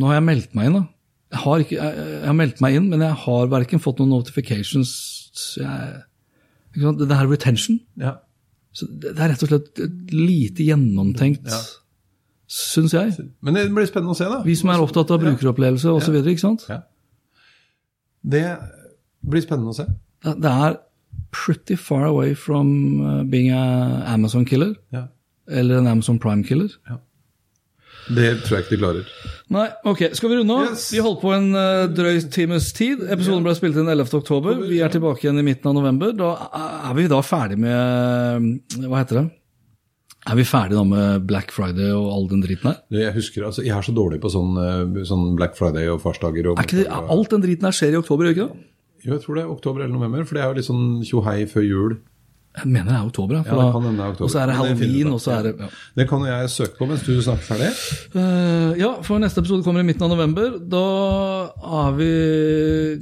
Nå har jeg meldt meg inn, da. Jeg har, ikke, jeg, jeg har meldt meg inn, men jeg har verken fått noen notifications jeg? Det her er retention. ja. Så det det er rett og slett lite gjennomtenkt, Ja. Syns jeg. Men det blir spennende å se, da. Vi som er opptatt av brukeropplevelse osv. videre, ikke sant? Ja. Det blir spennende å se. Det er pretty far away from uh, being a Amazon killer. Ja. Eller en Amazon Prime-killer. Det tror jeg ikke de klarer. Nei, ok, skal vi runde av? Yes. Vi holdt på en uh, drøy times tid. Episoden ble spilt inn 11. oktober. Vi er tilbake igjen i midten av november. Da er vi da ferdig med eh, Hva heter det? Er vi ferdige da med Black Friday og all den driten her? Jeg husker, altså, jeg er så dårlig på sånn, eh, sånn Black Friday og farsdager. Og, Er ikke det, alt den driten her skjer i oktober, ikke det? Jo, jeg tror det er oktober eller november, for det er jo litt sånn tjohei før jul. Jeg mener det er oktober, ja. Det kan hende er oktober. Og så er det halloween, og så er det ja. Det kan jeg søke på mens du snakker ferdig. Uh, ja, for neste episode kommer i midten av november. Da er vi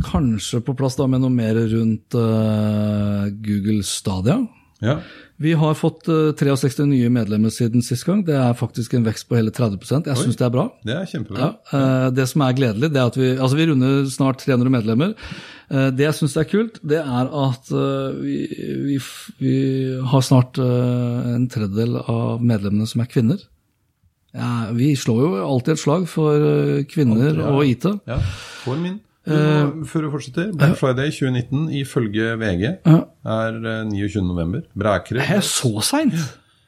kanskje på plass da med noe mer rundt uh, Google Stadia. Ja. Vi har fått eh, 63 nye medlemmer siden sist gang. Det er faktisk en vekst på hele 30% Jeg syns det er bra. Det er kjempebra. Ja, eh, det som er gledelig, det er at vi altså vi runder snart 300 medlemmer. Eh, det jeg syns er kult, det er at eh, vi, vi, vi har snart eh, en tredjedel av medlemmene som er kvinner. Ja, vi slår jo alltid et slag for eh, kvinner Alt, ja. og IT. Ja, for min. Nå, før du fortsetter, Black Friday 2019 ifølge VG Ja. er eh, 29. november. Brækere. Er så seint?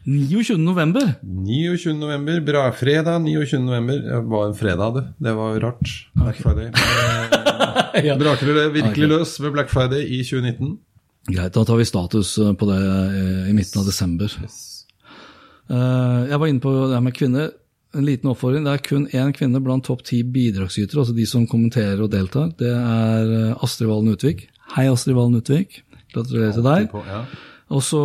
29. november? 29. november, bra fredag 29. november. Det var en fredag, det. Det var rart. Black Friday. Ja. Braker det virkelig løs med Black Friday i 2019? Greit, da tar vi status eh, på det eh, i midten av desember. Eh, Jeg var inne på det her med kvinner. En liten oppfordring. Det er kun én kvinne blant topp ti bidragsytere, altså de som kommenterer og deltar. Det er eh, Astrid Valen Utvik. Hei, Astrid Valen Utvik. Gratulerer til deg. På, ja. Og så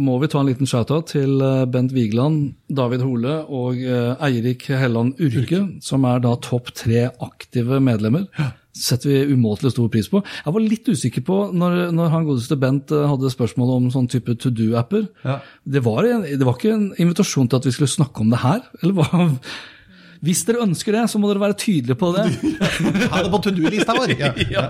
må vi ta en liten shout-out til eh, Bent Vigeland, David Hole og eh, Eirik Helland Urke, som er da topp tre aktive medlemmer. Setter vi umåtelig stor pris på. Jeg var litt usikker på, når, når han godeste Bent eh, hadde spørsmål om sånn type to do-apper Ja. det, var det var ikke en invitasjon til at vi skulle snakke om det her? Eller hva? Hvis dere ønsker det, så må dere være tydelige på det. Ha det på to do-lista vår! Ja. ja.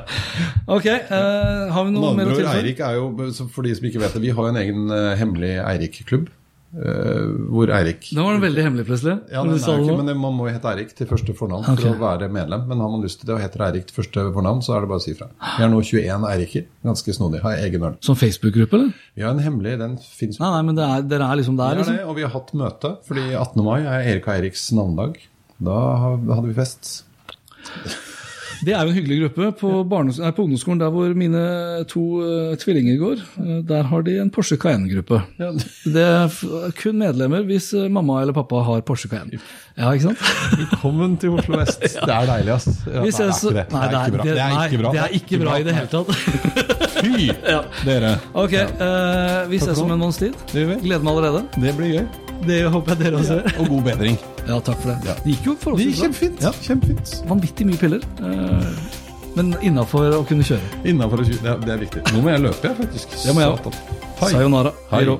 Ok, uh, har vi noe mer å tilføye? Eirik er jo, for de som ikke vet det, vi har jo en egen uh, hemmelig Eirik-klubb. Eh, hvor Eirik Nå var den veldig hemmelig, plutselig. ja, den er ikke, men det- Man må jo hete Eirik til første fornavn okay. for å være medlem. Men har man lyst til det og heter Eirik til første fornavn, så er det bare å si fra. Vi er nå 21 Eiriker. Ganske snodig. Har egen øl. Som Facebook-gruppe, eller? Vi har en hemmelig, den fins Nei, nei, men det er, dere er liksom der, liksom? det, og vi har hatt møte, fordi 18. mai er Erik og Eiriks navnedag. Da hadde vi fest. Det er jo en hyggelig gruppe. På, nei, på ungdomsskolen der hvor mine to uh, tvillinger går, uh, der har de en Porsche Cayenne-gruppe. Det er kun medlemmer hvis uh, mamma eller pappa har Porsche Cayenne. Ja, ikke sant? Velkommen til Oslo vest. Det er deilig, ass. Ja, ses- det er ikke det. Det er ikke bra. Det er nei, ikke bra. Det er ikke bra i det hele tatt. Fy, Ja. dere. Ok, vi ses om en måneds tid. Gleder meg allerede. Det blir gøy. Det håper jeg dere også gjør. Og god bedring. Ja, takk for det. Det gikk jo forholdsvis bra. kjempefint. Ja. Kjempefint. Vanvittig mye piller. eh, Men innafor å kunne kjøre. Innenfor å kjøre, det, er- det er viktig. Nå må jeg løpe, jeg, faktisk. Det må jeg Satan. Hei. Sayonara. Hei. Hei.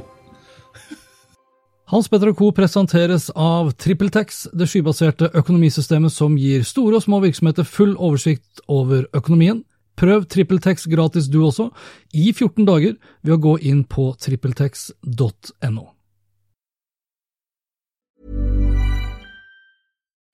Hans Petter Co. presenteres av TrippelTex, det skybaserte økonomisystemet som gir store og små virksomheter full oversikt over økonomien. Prøv TrippelTex gratis du også, i 14 dager, ved å gå inn på trippeltex.no.